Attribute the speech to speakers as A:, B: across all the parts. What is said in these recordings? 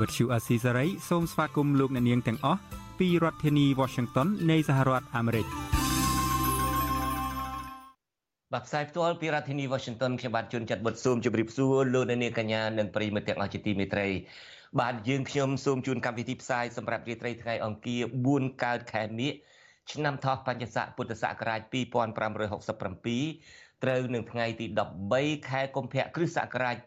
A: Azizi Serai ជាភាសាខ្មែរ
B: Vuthu Azizi Serai សូមស្វាគមន៍លោកអ្នកនាងទាំងអស់ពីរដ្ឋធានី Washington នៃសហរដ្ឋអាមេរិក
C: បាទផ្សាយផ្ទាល់ពីរដ្ឋធានី Washington ខ្ញុំបាទជួនចាត់បុតស៊ូមជម្រាបសួរលោកអ្នកនាងកញ្ញានិងប្រិយមិត្តទាំងអស់ជាទីមេត្រីបាទយើងខ្ញុំសូមជូនកម្មវិធីផ្សាយសម្រាប់រាត្រីថ្ងៃអង្គារ4កើតខែមិញឆ្នាំថោះបัญចស័កពុទ្ធសករាជ2567ត្រូវនឹងថ្ងៃទី13ខែកុម្ភៈគ្រិស្តសករាជ2024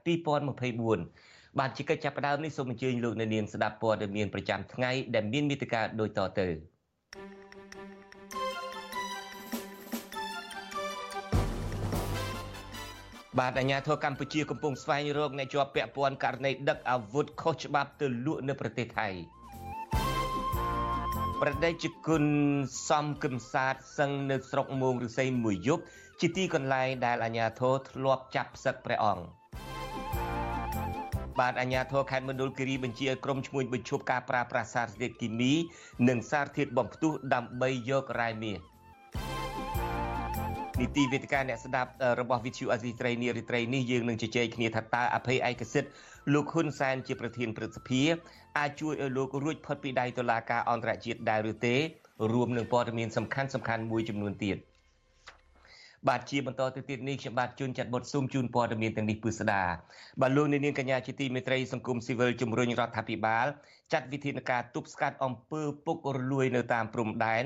C: បាទជាកិច្ចចាប់ផ្ដើមនេះសូមអញ្ជើញលោកអ្នកនាងស្ដាប់ព័ត៌មានប្រចាំថ្ងៃដែលមានមេត្តាដូចតទៅបាទអាជ្ញាធរកម្ពុជាកំពុងស្វែងរកអ្នកជាប់ពាក់ព័ន្ធករណីដឹកអាវុធខុសច្បាប់ទៅលក់នៅប្រទេសថៃប្រដេជគុណសំគឹមសាទសឹងនៅស្រុកមោងឫស្សីមួយយប់ជាទីកន្លែងដែលអាជ្ញាធរធ្លាប់ចាប់ផ្សឹកព្រះអង្គ បាទអាជ្ញាធរខេត្តមណ្ឌលគិរីបញ្ជាឲ្យក្រុមឈ្មួញបញ្ឈប់ការប្រើប្រាស់សារធាតុគីមី និងសារធាតុបំផ្ទុះដើម្បីយករ៉ែមាសនីតិវេទិកាអ្នកស្ដាប់របស់ VTV អាស៊ីត្រីនីរិត្រីនេះយើងនឹងជជែកគ្នាថាតើអភ័យឯកសិទ្ធិលោកហ៊ុនសែនជាប្រធានព្រឹទ្ធសភាអាចជួយឲ្យលោករួចផុតពីដៃតុលាការអន្តរជាតិដែរឬទេរួមនឹងព័ត៌មានសំខាន់សំខាន់មួយចំនួនទៀត បាទជាបន្តទៅទៀតនេះខ្ញុំបាទជួនចាត់បុតស៊ូមជូនព័ត៌មានទាំងនេះពឺស្ដាបាទលោកនាងកញ្ញាជាទីមេត្រីសង្គមស៊ីវិលជំរុញរដ្ឋាភិបាលចាត់វិធានការទប់ស្កាត់អំពើពុករលួយនៅតាមព្រំដែន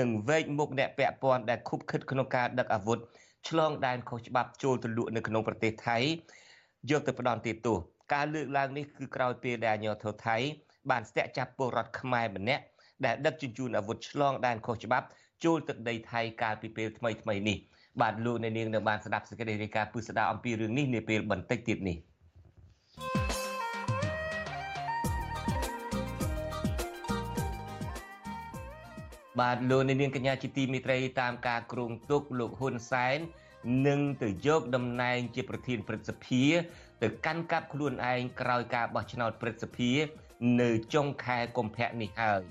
C: និងវែកមុខអ្នកពាក់ព័ន្ធដែលខុបខិតក្នុងការដឹកអាវុធឆ្លងដែនខុសច្បាប់ចូលទៅលក់នៅក្នុងប្រទេសថៃយកទៅផ្ដន់ទោសការលើកឡើងនេះគឺក្រោយពេលដែលអាជ្ញាធរថៃបានស្ទាក់ចាប់ពលរដ្ឋខ្មែរម្នាក់ដែលដឹកជញ្ជូនអាវុធឆ្លងដែនខុសច្បាប់ចូលទឹកដីថៃកាលពីពេលថ្មីថ្មីនេះ បាទលោកអ្នកនាងនៅបានស្ដាប់សេចក្តីរាយការណ៍ពុស្ដាអំពីរឿងនេះនាពេលបន្តិចទៀតនេះបាទលោកអ្នកនាងកញ្ញាជាទីមេត្រីតាមការគ្រោងទុកលោកហ៊ុនសែននឹងទៅយកតំណែងជាប្រធានព្រឹទ្ធសភាទៅកាន់កាប់ខ្លួនឯងក្រោយការបោះឆ្នោតព្រឹទ្ធសភា នៅចុងខែកុម្ភៈនេះហើយ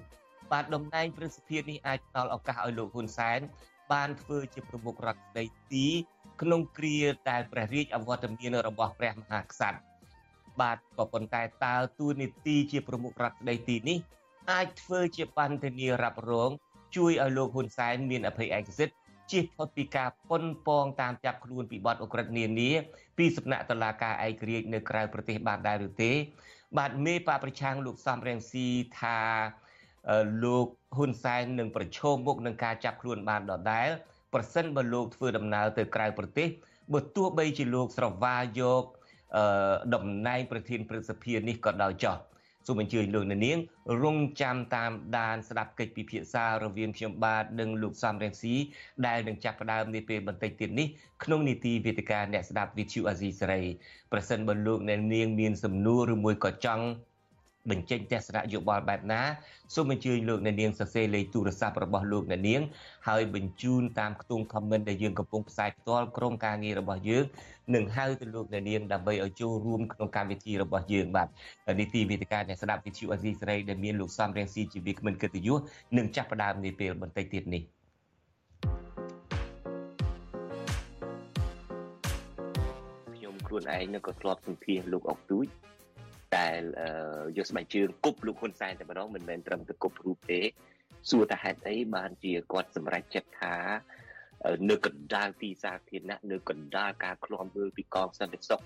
C: បាទតំណែងព្រឹទ្ធសភានេះអាចផ្ដល់ឱកាសឲ្យលោកហ៊ុនសែន បានធ្វើជាប្រមុខរដ្ឋស្ដីទីក្នុងគ្រាដែលព្រះរាជអវត្តមានរបស់ព្រះមហាក្សត្របាទក៏ប៉ុន្តែតើទួនាទីជាប្រមុខរដ្ឋស្ដីទីនេះអាចធ្វើជាបន្ទនារ៉ាប់រង ជួយឲ្យលោកហ៊ុនសែនមានអភ័យឯកសិទ្ធិជៀសផុតពីការប៉ុនប៉ងតាមចាប់ខ្លួនពីបទអក្រិតនានាពីសំណាក់តុលាការឯករាជ្យនៅក្រៅប្រទេសបានដែរឬទេ បាទមេបកប្រឆាំងលោកសំរងស៊ីថា លោកហ៊ុនសែននឹងប្រឈមមុខនឹងការចាប់ខ្លួនបានដដែលប្រសិនបើលោកធ្វើដំណើរទៅក្រៅប្រទេសបើទោះបីជាលោកស្រវាយកតំណែងប្រធានព្រឹទ្ធសភានេះក៏ដោយចោះសូមអញ្ជើញលោកអ្នកនាងរងចាំតាមដានស្ដាប់កិច្ចពិភាក្សារវាងខ្ញុំបាទនិងលោកសំរងស៊ីដែលនឹងចាប់ផ្ដើមនាពេលបន្តិចទៀតនេះក្នុងនីតិវេទិកាអ្នកស្ដាប់វិទ្យុអាស៊ីសេរីប្រសិនបើលោកអ្នកនាងមានសំណួរឬមួយក៏ចង់ បញ្ចេញទស្សនៈយោបល់បែបណាសូមអញ្ជើញលោកអ្នកនាងសរសេរលេខទូរស័ព្ទរបស់លោកអ្នកនាងហើយបញ្ជូនតាមខ្ទង់ comment ដែលយើងកំពុងផ្សាយផ្ទាល់ក្រុមការងាររបស់យើងនឹងហៅទៅលោកអ្នកនាងដើម្បីឲ្យចូលរួមក្នុងកម្មវិធីរបស់យើងបាទនីតិវិទ្យាអ្នកស្ដាប់វិទ្យុអេស៊ីសេរីដែលមានលោកសំរៀងស៊ីជាវាគ្មិនកិត្តិយសនឹងចាប់ផ្ដើមនាពេលបន្តិចទៀតនេះខ្ញុំខ្លួនឯងនឹងក៏ធ្លាប់សម្ភាសលោកអុកទូច ដែលយកស្បែកជើងគប់លោកហ៊ុនសែនតែម្ដងមិនមែនត្រឹមតែគប់រូបទេសួរថាហេតុអីបានជាគាត់សម្រេចចិត្តថានៅកណ្ដាលទីសាធារណៈនៅកណ្ដាលការឃ្លាំមើលពីកងសន្តិសុខ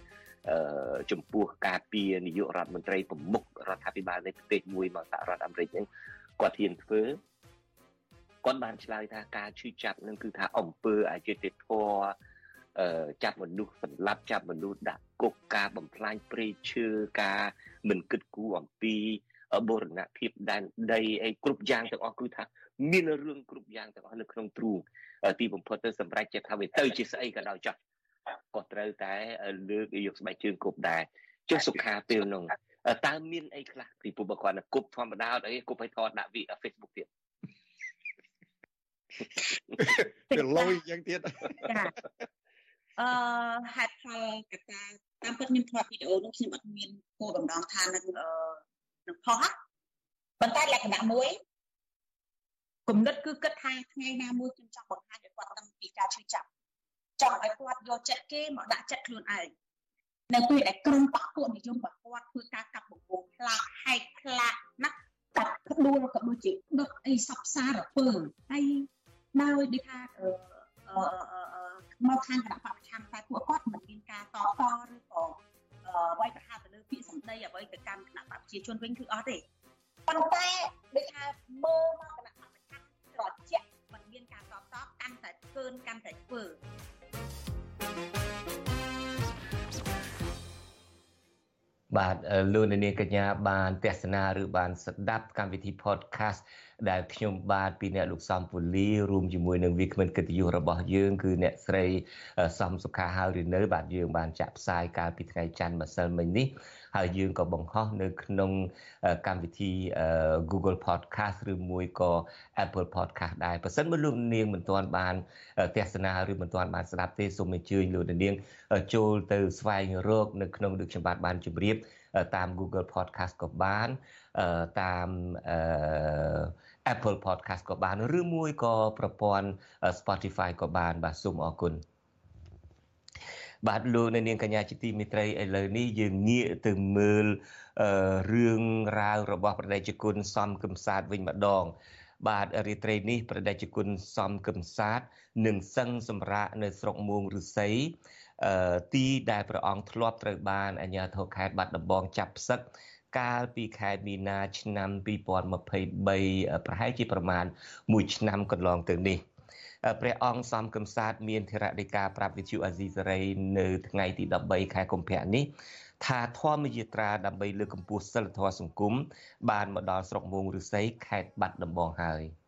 C: អឺចំពោះការពីនាយករដ្ឋមន្ត្រីប្រមុខរដ្ឋាភិបាលនៃប្រទេសមួយមកសហរដ្ឋអាមេរិកហ្នឹងគាត់ហ៊ានធ្វើគាត់បានឆ្លើយថាការឈឺចាប់នឹងគឺថាអំពើអយុត្តិធម៌អឺចាប់មនុស្សសម្លាប់ចាប់មនុស្សដាក់ គុកការបំផ្លាញព្រៃឈើការមិនគិតគូរអំពីបូរណភាពដែនដីអីគ្រប់យ៉ាងទាំងអស់គឺថាមានរឿងគ្រប់យ៉ាងទាំងអស់នៅក្នុងទ្រូងទីបំផុតទៅសម្រាប់ចិត្តថាវាទៅជាស្អីក៏ដោយចោះក៏ត្រូវតែលើកយកស្បែកជើងគប់ដែរចុះសុខាពេលនោះតើមានអីខ្លះពីពុបគាត់គប់ធម្មតាអត់អីគប់ឲ្យថតដាក់វី Facebook ទៀត
D: វាលយយ៉ាងទៀតចា
E: អឺហេតុផលកត្តា តាមពិតខ្ញុំថតវីដេអូនោះខ្ញុំអត់មានគោលបំណងថានឹងអឺនឹងផុសប៉ុន្តែលក្ខណៈមួយគំនិតគឺគិតថាថ្ងៃណាមួយខ្ញុំចង់បង្ហាញឲ្យគាត់តាំងពីការឈឺចាប់ចង់ឲ្យគាត់យកចិត្តគេមកដាក់ចិត្តខ្លួនឯងនៅពេលដែលក្រុមបកពួកនិយមរបស់គាត់ធ្វើការកាប់បង្កងផ្លាកហែកផ្លាកណាកាត់ក្ដួលក៏ដូចជាដុតអីសពសារពើហើយដោយដូចថាអឺមកខាងគណៈបព្វប្រឆាំងតែពួកគាត់មិនមានការតតឬ ដីអ្វីទៅកាន់គណៈបព្វប្រជាជនវិញគឺអត់ទេប៉ុន្តែដូចថាមើលមកគណៈបព្វប្រឆាំងត្រជាក់មិនមានការតតកាន់តែកើនកាន់តែធ្វើ
C: បាទលោកនាងកញ្ញាបានទស្សនាឬបានស្ដាប់កម្មវិធី podcast ដែលខ្ញុំបាទពីអ្នកលោកសំពូលីរួមជាមួយនឹងវាគ្មិនកិត្តិយសរបស់យើងគឺអ្នកស្រីសំសុខាហើយឬនៅបាទយើងបានចាក់ផ្សាយកាលពីថ្ងៃច័ន្ទម្សិលមិញនេះហើយយើងក៏បង្ហោះនៅក្នុងកម្មវិធី Google Podcast ឬមួយក៏ Apple Podcast ដែរបើសិនបើលោកនាងមិនទាន់បានទស្សនាឬមិនទាន់បានស្ដាប់ទេសូមអញ្ជើញលោកនាងចូលទៅស្វែងរកនៅក្នុងដូចខ្ញុំបាទបានជម្រាបតាម Google Podcast ក៏បានតាម Apple Podcast ក៏បានឬមួយក៏ប្រព័ន្ធ Spotify ក៏បានបាទសូមអរគុណបាទលោកនៅនាងកញ្ញាជាទីមេត្រីឥឡូវនេះយើងងាកទៅមើលរឿងរ៉ាវរបស់ប្រដេជគុណសំគឹមសាទវិញម្ដង បាទរាត្រីនេះប្រដេជគុណសំគឹមសាទនឹងសឹងសម្រាកនៅស្រុកមួងឫស្សីទីដែលព្រះអង្គធ្លាប់ត្រូវបានអាជ្ញាធរខេត្តបាត់ដំបងចាប់ផ្សឹក កាលពីខែមីនាឆ្នាំ2023ប្រហែលជាប្រមាណ1ឆ្នាំកន្លងទៅនេះព្រះអង្គសំកំសាទមានធរណីកាប្រាប់វិទ្យុអាស៊ីសេរីនៅថ្ងៃទី13ខែកុម្ភៈនេះថាធម្មយាត្រាដើម្បីលើកកម្ពស់សិលធម៌សង្គមបានមកដល់ស្រុកមួងឫស្សីខេត្តបាត់ដំបងហើយ។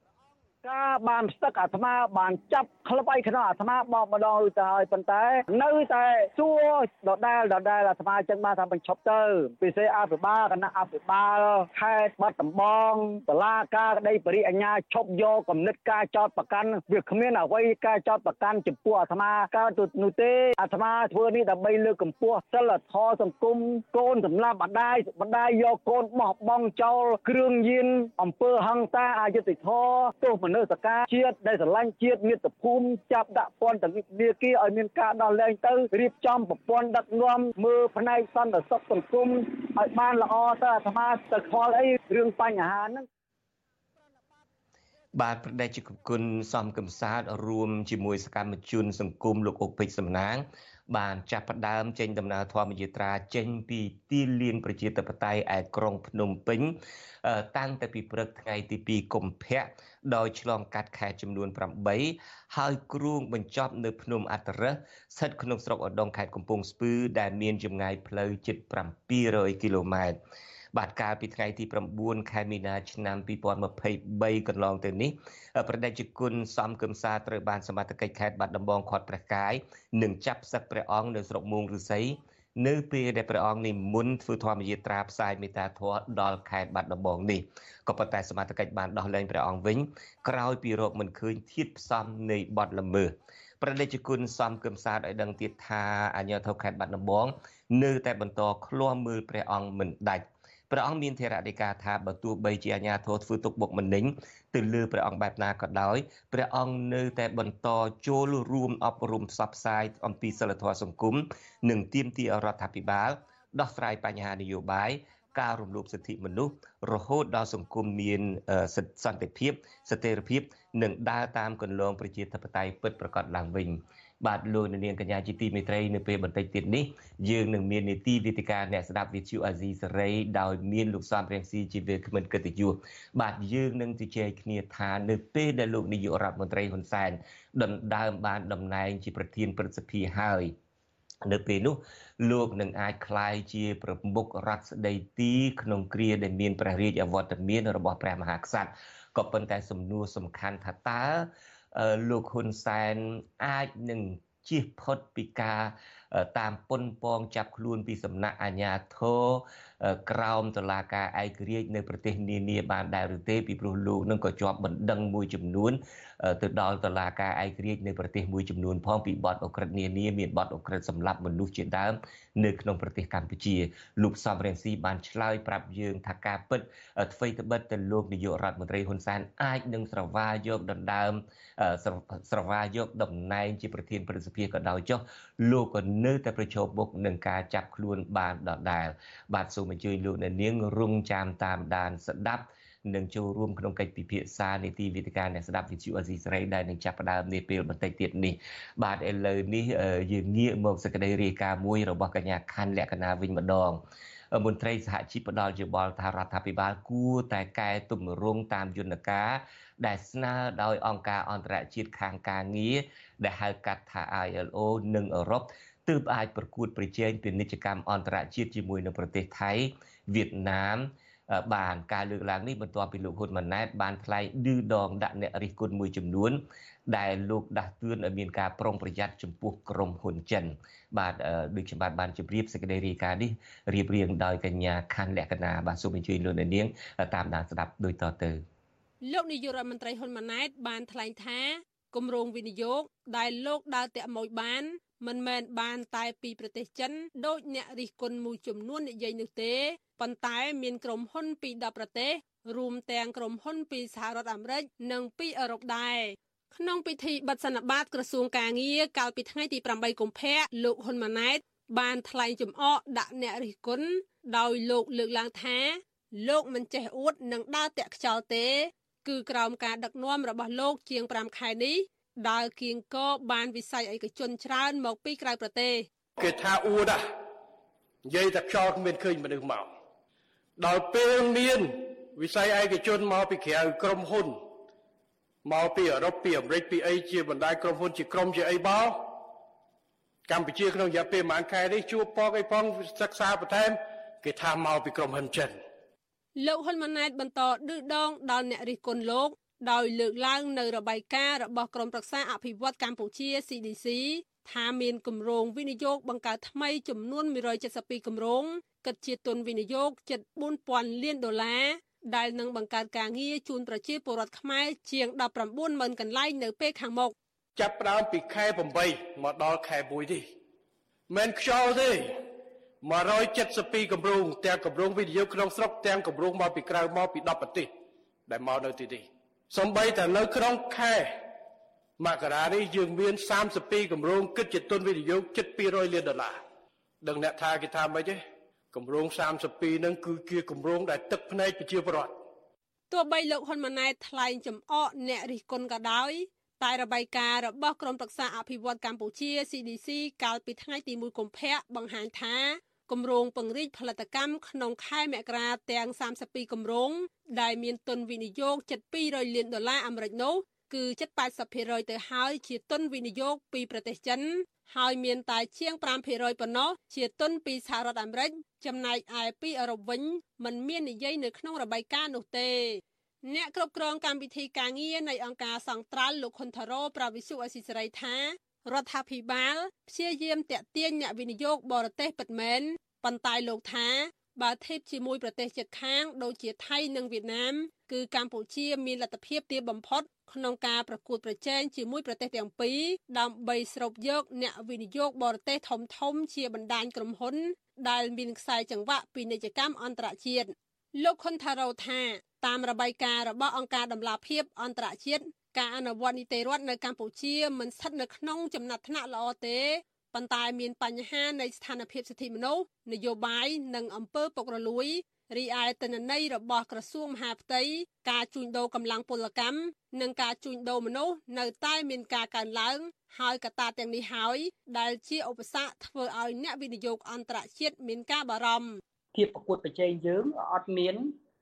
F: ការបានស្ទឹកអាត្មាបានចាប់ក្លឹបអីក្នុងអាត្មាបកម្ដងរួចទៅហើយប៉ុន្តែ នៅតែសួរដដែលដដែលអាត្មាចឹងបានថាបញ្ឈប់ទៅពិសេសអភិបាលគណៈអភិបាលខេត្តបាត់ដំបងតឡាការក្តីបរិអញ្ញាឈប់យកគំនិតការចោតប្រកាន់វាគ្មានអ្វីការចោតប្រកាន់ចំពោះអាត្មាកើតទៅនោះទេអាត្មាធ្វើនេះដើម្បីលើកកម្ពស់សិលធម៌សង្គមកូនសម្លាប់បដាយបដាយយកកូនបោះបង់ចោលគ្រឿងញៀនអំពើហិង្សាអយុត្តិធម៌ទោសមនុស្សការជាតិដែលស្រឡាញ់ជាតិមាតុភូមិចាប់ដាក់ពន្ធនាគារឲ្យមានការដោះលែងទៅរៀបចំប្រព័ន្ធដឹកនាំមើលផ្នែកសន្តិសុខសង្គមឲ្យបានល្អទៅអាត្មាទៅខ្វល់អីរឿងបញ្ហាហ្នឹង
C: បាទប្រដេជគុណសំកំសាទរួមជាមួយសកម្មជនសង្គមលោកអុកពេជ្រសំណាង បានចាប់ផ្ដើមចេញដំណើរធម្មយាត្រាចេញពីទីលានប្រជាធិបតេយ្យឯក្រុងភ្នំពេញតាំងតែពីព្រឹកថ្ងៃទី2កុម្ភៈដោយឆ្លងកាត់ខេត្តចំនួន8ហើយគ្រួងបញ្ចប់នៅភ្នំអត្តរៈស្ថិតក្នុងស្រុកឧដុង្គខេត្តកំពង់ស្ពឺដែលមានចម្ងាយផ្លូវជិត700គីឡូម៉ែត្រ បាទកាលពីថ្ងៃទី9ខែមីនាឆ្នាំ2023កន្លងទៅនេះប្រដេជគុណសំគឹមសាត្រូវបានសមត្ថកិច្ចខេត្តបាត់ដំបងខាត់ព្រះកាយនិងចាប់សឹកព្រះអង្គនៅស្រុកមួងឫស្សីនៅពេលដែលព្រះអង្គនិមន្តធ្វើធម្មយាត្រាផ្សាយមេត្តាធម៌ដល់ខេត្តបាត់ដំបងនេះក៏ប៉ុន្តែសមត្ថកិច្ចបានដោះលែងព្រះអង្គវិញក្រោយពីរកមិនឃើញធាតផ្សំនៃបទល្មើសប្រដេជគុណសំគឹមសាទឲ្យដឹងទៀតថាអាញាធរខេត្តបាត់ដំបង នៅតែបន្តឃ្លាំមើលព្រះអង្គមិនដាច់ ព្រះអង្គមានធរណីកាថាបើទោះបីជាអាញាធរធ្វើទុកបុកម្នេញទៅលើព្រះអង្គបែបណាក៏ដោយព្រះអង្គនៅតែបន្តចូលរួមអប់រំផ្សព្វផ្សាយអំពីសិលធម៌សង្គមនិងទាមទាររដ្ឋាភិបាលដោះស្រាយបញ្ហានយោបាយការរំលោភសិទ្ធិមនុស្សរហូតដល់សង្គមមានសន្តិភាពស្ថិរភាព និងដើរតាមគន្លងប្រជាធិបតេយ្យពិតប្រាកដឡើងវិញ បាទលោកនាងកញ្ញាជាទីមេត្រីនៅពេលបន្តិចទៀតនេះយើងនឹងមាននីតិវិទ្យាអ្នកស្ដាប់វិទ្យុអាស៊ីសេរីដោយមានលោកសំរៀងស៊ីជាវាគ្មិនកិត្តិយសបាទយើងនឹងជជែកគ្នាថានៅពេលដែលលោកនាយករដ្ឋមន្ត្រីហ៊ុនសែនដណ្ដើមបានតំណែងជាប្រធានព្រឹទ្ធសភាហើយនៅពេលនោះលោកនឹងអាចคลายជាប្រមុខរដ្ឋស្ដីទីក្នុងគ្រាដែលមានព្រះរាជអវត្តមានរបស់ព្រះមហាក្សត្រក៏ប៉ុន្តែសំណួរសំខាន់ថាតើ លោកហ៊ុនសែនអាចនឹងជៀសផុតពីការ តាមពុនពងចាប់ខ្លួនពីសំណាក់អាជ្ញាធរក្រោមតុលាការឯករាជ្យនៅប្រទេសនានាបានដែរឬទេពីព្រោះលោកនឹងក៏ជាប់បណ្ដឹងមួយចំនួនទៅដល់តុលាការឯករាជ្យនៅប្រទេសមួយចំនួនផងពីបទអក្រិតនានាមានបទអក្រិតសម្លាប់មនុស្សជាដើមនៅក្នុងប្រទេសកម្ពុជាលោកសំរងស៊ីបានឆ្លើយប្រាប់យើងថាការពិតអ្វីត្បិតទៅលោកនាយករដ្ឋមន្ត្រីហ៊ុនសែនអាចនឹងស្រវាយកដណ្ដើមស្រវាយកតំណែងជាប្រធានព្រឹទ្ធសភាក៏ដោយចុះលោកក៏នៅតែប្រឈមមុខនឹងការចាប់ខ្លួនបានដដែលបាទសូមអញ្ជើញលោកអ្នកនាងរងចាំតាមដានស្ដាប់នឹងចូលរួមក្នុងកិច្ចពិភាក្សានីតិវិទ្យាអ្នកស្ដាប់វិទ្យុអេស៊ីសេរីដែលនឹងចាប់ផ្ដើមនាពេលបន្តិចទៀតនេះបាទឥឡូវនេះយើងងាកមកសេចក្តីរាយការណ៍មួយរបស់កញ្ញាខាន់លក្ខណាវិញម្ដងមន្ត្រីសហជីពផ្ដល់យោបល់ថារដ្ឋាភិបាលគួរតែកែទំរង់តាមយន្តការដែលស្នើដោយអង្គការអន្តរជាតិខាងការងារដែលហៅកាត់ថា ILO និងអឺរ៉ុប ទើបអាចប្រកួតប្រជែងពាណិជ្ជកម្មអន្តរជាតិជាមួយនឹងប្រទេសថៃវៀតណាមបានការលើកឡើងនេះបន្ទាប់ពីលោកហ៊ុនម៉ាណែតបានថ្លែងឌឺដងដាក់អ្នករិះគន់មួយចំនួន ដែលលោកដាស់តឿនឲ្យមានការប្រុងប្រយ័ត្នចំពោះក្រុមហ៊ុនចិន បាទដូចខ្ញុំបាទបានជម្រាបសេចក្តីរាយការណ៍នេះរៀបរៀងដោយកញ្ញាខាន់លក្ខណាបាទសូមអញ្ជើញលោកអ្នកនាងតាមដានស្ដាប់ដូចតទៅ
G: លោកនាយករដ្ឋមន្ត្រីហ៊ុនម៉ាណែតបានថ្លែងថាគម្រោងវិនិយោគដែលលោកដើរតាក់មកបាន មិនមែនបានតែពីប្រទេសចិនដោយអ្នករិះគន់មួយចំនួននិយាយនោះទេប៉ុន្តែមានក្រុមហ៊ុនពី10ប្រទេសរួមទាំងក្រុមហ៊ុនពីសហរដ្ឋអាមេរិកនិងពីអឺរ៉ុបដែរក្នុងពិធីបិទសន្និបាតក្រសួងកាងារកាលពីថ្ងៃទី8កុម្ភៈលោកហ៊ុនម៉ាណែតបានថ្លែងចំអកដាក់អ្នករិះគន់ដោយលោកលើកឡើងថា លោកមិនចេះអួតនិងដើរតាក់ខ្យល់ទេ គឺក្រោមការដឹកនាំរបស់លោកជាង5ខែនេះ ដើរគៀងកបានវិស័យឯកជនច្រើនមកពីក្រៅប្រទេស
H: គេថាអួតនិយាយតែខ្យល់គ្មានឃើញមនុស្សមកដល់ពេលមានវិស័យឯកជនមកពីក្រៅក្រុមហ៊ុនមកពីអឺរ៉ុបពីអាមេរិកពីអីជាបណ្ដាក្រុមហ៊ុនជាក្រុមជាអីមកកម្ពុជាក្នុងរយៈពេលប្រហែលខែនេះជួបពកអីផងសិក្សាបន្ថែមគេថាមកពីក្រុមហ៊ុនចិន
G: លោកហ៊ុនម៉ាណែតបន្តឌឺដងដល់អ្នករិះគន់លោក ដោយលើកឡើងនៅរបាយការណ៍របស់ក្រមប្រឹក្សាអភិវឌ្ឍកម្ពុជា CDC ថាមានគម្រោងវិនិយោគបង្កើតថ្មីចំនួន172គម្រោងគិតជាទុនវិនិយោគជិត4000លានដុល្លារដែលនឹងបង្កើតការងារជូនប្រជាពលរដ្ឋខ្មែរជាង190,000កន្លែងនៅពេលខាងមុខ
H: ចាប់ផ្ដើមពីខែ8មកដល់ខែ1នេះមិនខ្យល់ទេ172គម្រោងទាំងគម្រោងវិនិយោគក្នុងស្រុកទាំងគម្រោងមកពីក្រៅមកពី10ប្រទេសដែលមកនៅទីនេះ សំបីតែនៅក្នុងខែមករានេះយើងមាន32គម្រោងគិតជាទុនវិនិយោគជិត200លានដុល្លារដឹងអ្នកថាគេថាម៉េចទេគម្រោង32នឹងគឺជាគម្រោងដែលទឹកភ្នែកប្រជាពលរដ្ឋ
G: ទោះបីលោកហ៊ុនម៉ាណែតថ្លែងចំអកអ្នករិះគន់ក៏ដោយតែរបាយការណ៍របស់ក្រមប្រឹក្សាអភិវឌ្ឍកម្ពុជា CDC កាលពីថ្ងៃទី1កុម្ភៈបង្ហាញថា គម្រោងពង្រីកផលិតកម្មក្នុងខែមករាទាំង32គម្រោងដែលមានទុនវិនិយោគជិត200លានដុល្លារអាមេរិកនោះគឺជិត80%ទៅហើយជាទុនវិនិយោគពីប្រទេសចិន ហើយមានតែជាង5%ប៉ុណ្ណោះជាទុនពីសហរដ្ឋអាមេរិកចំណែកឯពីអឺរ៉ុបវិញมันមាននិយាយនៅក្នុងរបាយការណ៍នោះទេអ្នកគ្រប់គ្រងកម្មវិធីការងារនៃអង្គការសង្ត្រាល់លោកខុនថារ៉ូប្រាវិសុអេស៊ីសេរីថារដ្ឋាភិបាលព្យាយាមតាក់ទាញអ្នកវិនិយោគបរទេសពិតមែន ប៉ុន្តែលោកថាបើធៀបជាមួយប្រទេសជិតខាង ដូចជាថៃនិងវៀតណាមគឺកម្ពុជាមានលទ្ធភាពទាបបំផុតក្នុងការប្រកួតប្រជែងជាមួយប្រទេសទាំងពីរដើម្បីស្រូបយកអ្នកវិនិយោគបរទេសធំធំជាបណ្ដាញក្រុមហ៊ុន ដែលមានខ្សែចង្វាក់ពាណិជ្ជកម្មអន្តរជាតិលោកខុនថារ៉ូថាតាមរបាយការណ៍របស់អង្គការដំឡាភិបអន្តរជាតិការអនុវត្តនីតិរដ្ឋនៅកម្ពុជាមិនស្ថិតនៅក្នុងចំណាត់ថ្នាក់ល្អទេ ប៉ុន្តែមានបញ្ហានៃស្ថានភាពសិទ្ធិមនុស្សនយោបាយនិងអំពើពុករលួយរីឯទិន្នន័យរបស់ក្រសួងមហាផ្ទៃការជួញដូរកម្លាំងពលកម្មនិងការជួញដូរមនុស្សនៅតែមានការកើនឡើង ហើយកត្តាទាំងនេះហើយដែលជាឧបសគ្គធ្វើឲ្យអ្នកវិនិយោគអន្តរជាតិមានការបារម្ភ
F: ភាពប្រកួតប្រជែងយើងអត់មាន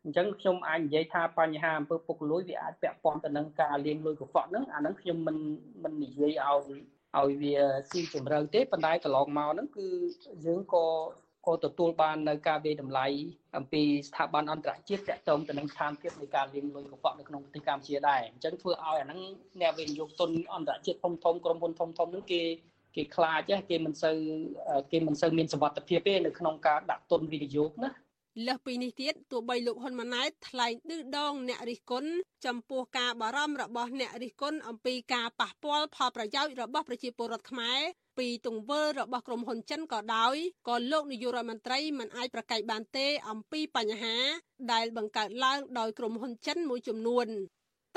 F: អញ្ចឹងខ្ញុំអាចនិយាយថាបញ្ហាអំពើពុករលួយវាអាចពាក់ព័ន្ធទៅនឹងការលាងលុយកខ្វក់ហ្នឹងអាហ្នឹងខ្ញុំមិនមិននិយាយឲ្យ ឲ្យវាស៊ីជម្រៅទេប៉ុន្តែកន្លងមកហ្នឹងគឺយើងក៏ក៏ទទួលបាននៅការវិយតម្លៃអំពីស្ថាប័នអន្តរជាតិតាក់ទងទៅនឹងស្ថានភាពនៃការលាងលុយកខ្វក់នៅក្នុងប្រទេសកម្ពុជាដែរអញ្ចឹងធ្វើឲ្យអាហ្នឹងអ្នកវិនិយោគទុនអន្តរជាតិធំធំក្រុមហ៊ុនធំធំហ្នឹងគេ
I: គេខ្លាចគេមិនសូវគេមិនសូវមានសវត្ថភាពទេនៅក្នុងការដាក់ទុនវិនិយោគណា
G: លើសពីនេះទៀតទោះបីលោកហ៊ុនម៉ាណែតថ្លែងឌឺដងអ្នករិះគន់ចំពោះការបារម្ភរបស់អ្នករិះគន់អំពីការប៉ះពាល់ផលប្រយោជន៍របស់ប្រជាពលរដ្ឋខ្មែរពីទង្វើរបស់ក្រុមហ៊ុនចិនក៏ដោយក៏លោកនាយករដ្ឋមន្ត្រីមិនអាចប្រកែកបានទេអំពីបញ្ហា ដែលបង្កើតឡើងដោយក្រុមហ៊ុនចិនមួយចំនួន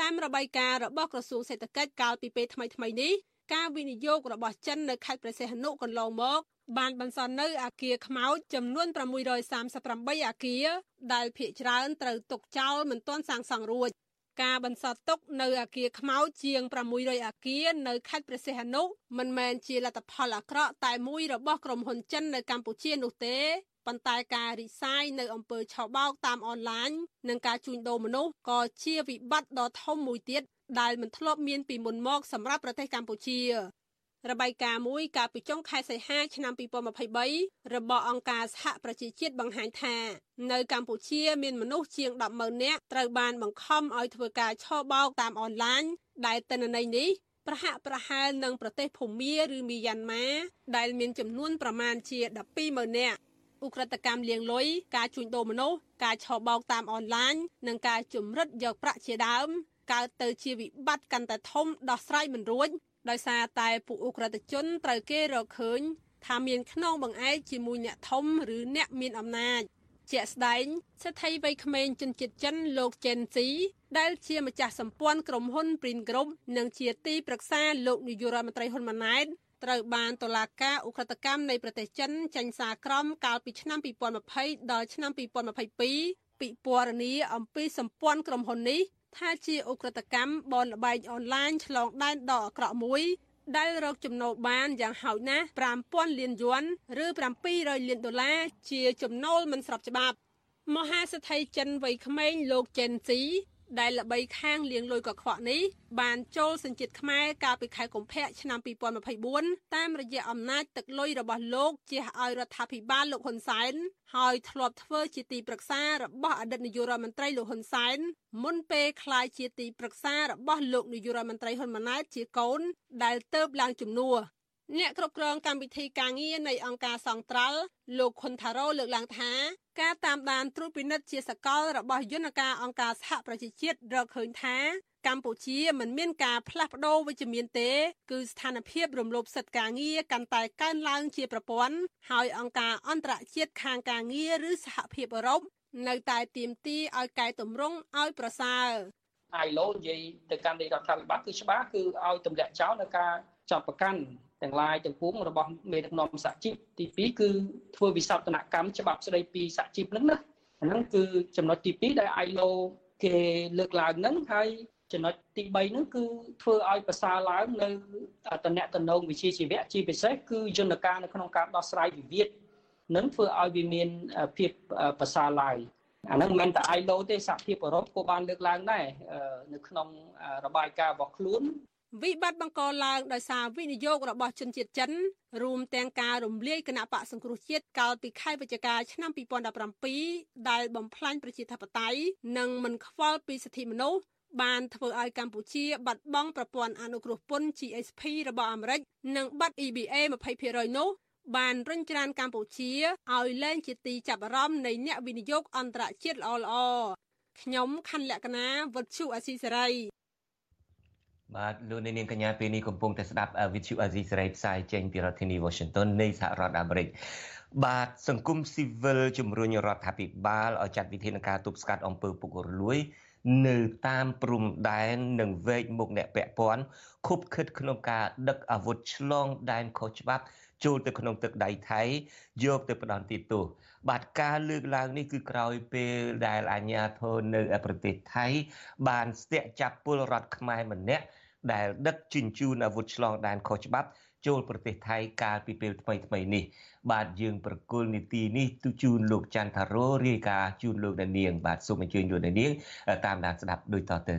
G: តាមរបាយការណ៍របស់ក្រសួងសេដ្ឋកិច្ចកាលពីពេលថ្មីៗនេះ ការវិនិយោគរបស់ចិននៅខេត្តព្រះសីហនុកន្លងមកបានបន្សល់នៅអាគារខ្មោចចំនួន638អាគារដែលភ្នាក់ច្រើនត្រូវទុកចោលមិនទាន់សាងសង់រួចការបន្សល់ទុកនៅអាគារខ្មោចជាង600អាគារនៅខេត្តព្រះសីហនុមិនមែនជាលទ្ធផលអាក្រក់តែមួយរបស់ក្រុមហ៊ុនចិននៅកម្ពុជានោះទេប៉ុន្តែការរីសាយនៅអំពើឆបោកតាមអនឡាញនិងការជួញដូរមនុស្សក៏ជាវិបត្តិដ៏ធំមួយទៀត ដែលមិនធ្លាប់មានពីមុនមកសម្រាប់ប្រទេសកម្ពុជារបាយការណ៍មួយកាលពីចុងខែសីហាឆ្នាំ2023របស់អង្គការសហប្រជាជាតិបង្ហាញថា នៅកម្ពុជាមានមនុស្សជាង100000នាក់ត្រូវបានបង្ខំឲ្យធ្វើការឆបោកតាមអនឡាញដែលទិន្នន័យនេះប្រហាក់ប្រហែលនឹងប្រទេសភូមាឬមីយ៉ាន់ម៉ាដែលមានចំនួនប្រមាណជា120,000នាក់ឧក្រិដ្ឋកម្មលាងលុយការជួញដូរមនុស្សការឆបោកតាមអនឡាញនិងការជំរិតយកប្រាក់ជាដើម កើតទៅជាវិបត្តិកាន់តែធំដោះស្រាយមិនរួចដោយសារតែពួកអ ுக ្រិតជនត្រូវគេរកឃើញថាមានខ្នងបង្អែកជាមួយអ្នកធំឬអ្នកមានអំណាចជាក់ស្ដែងសេដ្ឋីវ័យក្មេងជនជាតិចិនលោកជេនស៊ីដែលជាម្ចាស់សម្ព័ន្ធក្រុមហ៊ុន Prin Group និងជាទីប្រឹក្សាលោកនាយករដ្ឋមន្ត្រីហ៊ុនម៉ាណែតត្រូវបានតុលាការអ ுக ្រិតកម្មនៃប្រទេសចិនចេញសារក្រមកាលពីឆ្នាំ2020ដល់ឆ្នាំ2022ពិពណ៌នាអំពីសម្ព័ន្ធក្រុមហ៊ុននេះ ថាជាអ ுக ្រិតកម្មបនលបែងអនឡាញឆ្លងដែនដ៏អាក្រក់មួយដែលរកចំណូលបានយ៉ាងហោចណាស់5000លានយួនឬ700លានដុល្លារជាចំណូលមិនស្របច្បាប់មហាសេដ្ឋីចិនវ័យក្មេងលោកចេនស៊ី ដែលល្បីខាងលៀងលុយកខ្វក់នេះបានចូលសញ្ជាតិខ្មែរកាលពីខែកុម្ភៈឆ្នាំ2024តាមរយៈអំណាចទឹកលុយរបស់លោកជាឲ្យរដ្ឋាភិបាលលោកហ៊ុនសែនហើយធ្លាប់ធ្វើជាទីប្រឹក្សារបស់អតីតនាយករដ្ឋមន្ត្រីលោកហ៊ុនសែនមុនពេលក្លាយជាទីប្រឹក្សារបស់លោកនាយករដ្ឋមន្ត្រីហ៊ុនម៉ាណែតជាកូន ដែលទៅបឡើងជំនួសអ្នកគ្រប់គ្រងកម្មវិធីការងារនៃអង្គការសង្ត្រាល់លោកខុនថារ៉ូលើកឡើងថា ការតាមដានត្រួតពិនិត្យជាសកលរបស់យន្តការអង្គការសហប្រជាជាតិរកឃើញថាកម្ពុជាមិនមានការផ្លាស់ប្ដូរវិជ្ជមានទេ គឺស្ថានភាពរំលោភសិទ្ធិការងារកាន់តែកើនឡើងជាប្រព័ន្ធហើយអង្គការអន្តរជាតិខាងការងារឬសហភាពអឺរ៉ុបនៅតែទាមទារឲ្យកែតម្រង់ឲ្យប្រសើរ
I: ILO និយាយទៅកាន់រដ្ឋាភិបាលគឺច្បាស់គឺឲ្យទម្លាក់ចោលនៅការចាប់ប្រកាន់ ទាំងឡាយទាំងពួងរបស់មេដឹកនាំសហជីពទី2គឺធ្វើវិសោធនកម្មច្បាប់ស្ដីពីសហជីពហ្នឹងណាហ្នឹងគឺចំណុចទី2ដែល ILO គេលើកឡើងហ្នឹងហើយចំណុចទី3ហ្នឹងគឺធ្វើឲ្យប្រសើរឡើងនៅតំណែងតំណងវិជាជីវៈជាពិសេសគឺយន្តការនៅក្នុងការដោះស្រាយវិវាទនឹងធ្វើឲ្យវាមានភាពប្រសើរឡើងអាហ្នឹងមិនមែនតែ ILO ទេសហភាពអឺរ៉ុបក៏បានលើកឡើងដែរនៅក្នុងរបាយការណ៍របស់ខ្លួន
G: វិបត្តិបង្កឡើងដោយសារវិនិយោគរបស់ជនជាតិចិនរួមទាំងការរំលាយគណៈបកសង្គ្រោះជាតិកាលពីខែវិច្ឆិកាឆ្នាំ2017ដែលបំផ្លាញប្រជាធិបតេយ្យនិងមិនខ្វល់ពីសិទ្ធិមនុស្សបានធ្វើឲ្យកម្ពុជាបាត់បង់ប្រព័ន្ធអនុគ្រោះពន្ធ GSP របស់អាមេរិកនិងបាត់ EBA 20%នោះបានរុញច្រានកម្ពុជាឲ្យលែងជាទីចាប់អារម្មណ៍នៃអ្នកវិនិយោគអន្តរជាតិល្អៗខ្ញុំខណ្ឌលក្ខណាវុទ្ធុអាស៊ីសេរី
C: បាទលោកនាងកញ្ញាពេលនេះកំពុងតែស្ដាប់ Vithu Azizi សេរីផ្សាយចេញពីរដ្ឋធានី Washington នៃសហរដ្ឋអាមេរិកបាទសង្គមស៊ីវិលជំរុញរដ្ឋាភិបាលឲ្យចាត់វិធានការទប់ស្កាត់អំពើពុករលួយ នៅតាមព្រំដែននិងវែកមុខអ្នកពាក់ព័ន្ធខុបខិតក្នុងការដឹកអាវុធឆ្លងដែនខុសច្បាប់ចូលទៅក្នុងទឹកដៃថៃយកទៅផ្ដន់ទោសបាទការលើកឡើងនេះគឺក្រោយពេលដែលអាជ្ញាធរនៅប្រទេសថៃ បានស្ទាក់ចាប់ពលរដ្ឋខ្មែរម្នាក់ ដែលដឹកជញ្ជូនអាវុធឆ្លងដែនខុសច្បាប់ចូលប្រទេសថៃកាលពីពេលថ្មីថ្មីនេះ បាទយើងប្រគល់នីតិនេះទូជូនលោកច័ន្ទថារោរាយការណ៍ជូនលោកដានៀងបាទសូមអញ្ជើញលោកដានៀងតាមដានស្ដាប់ដូចតទៅ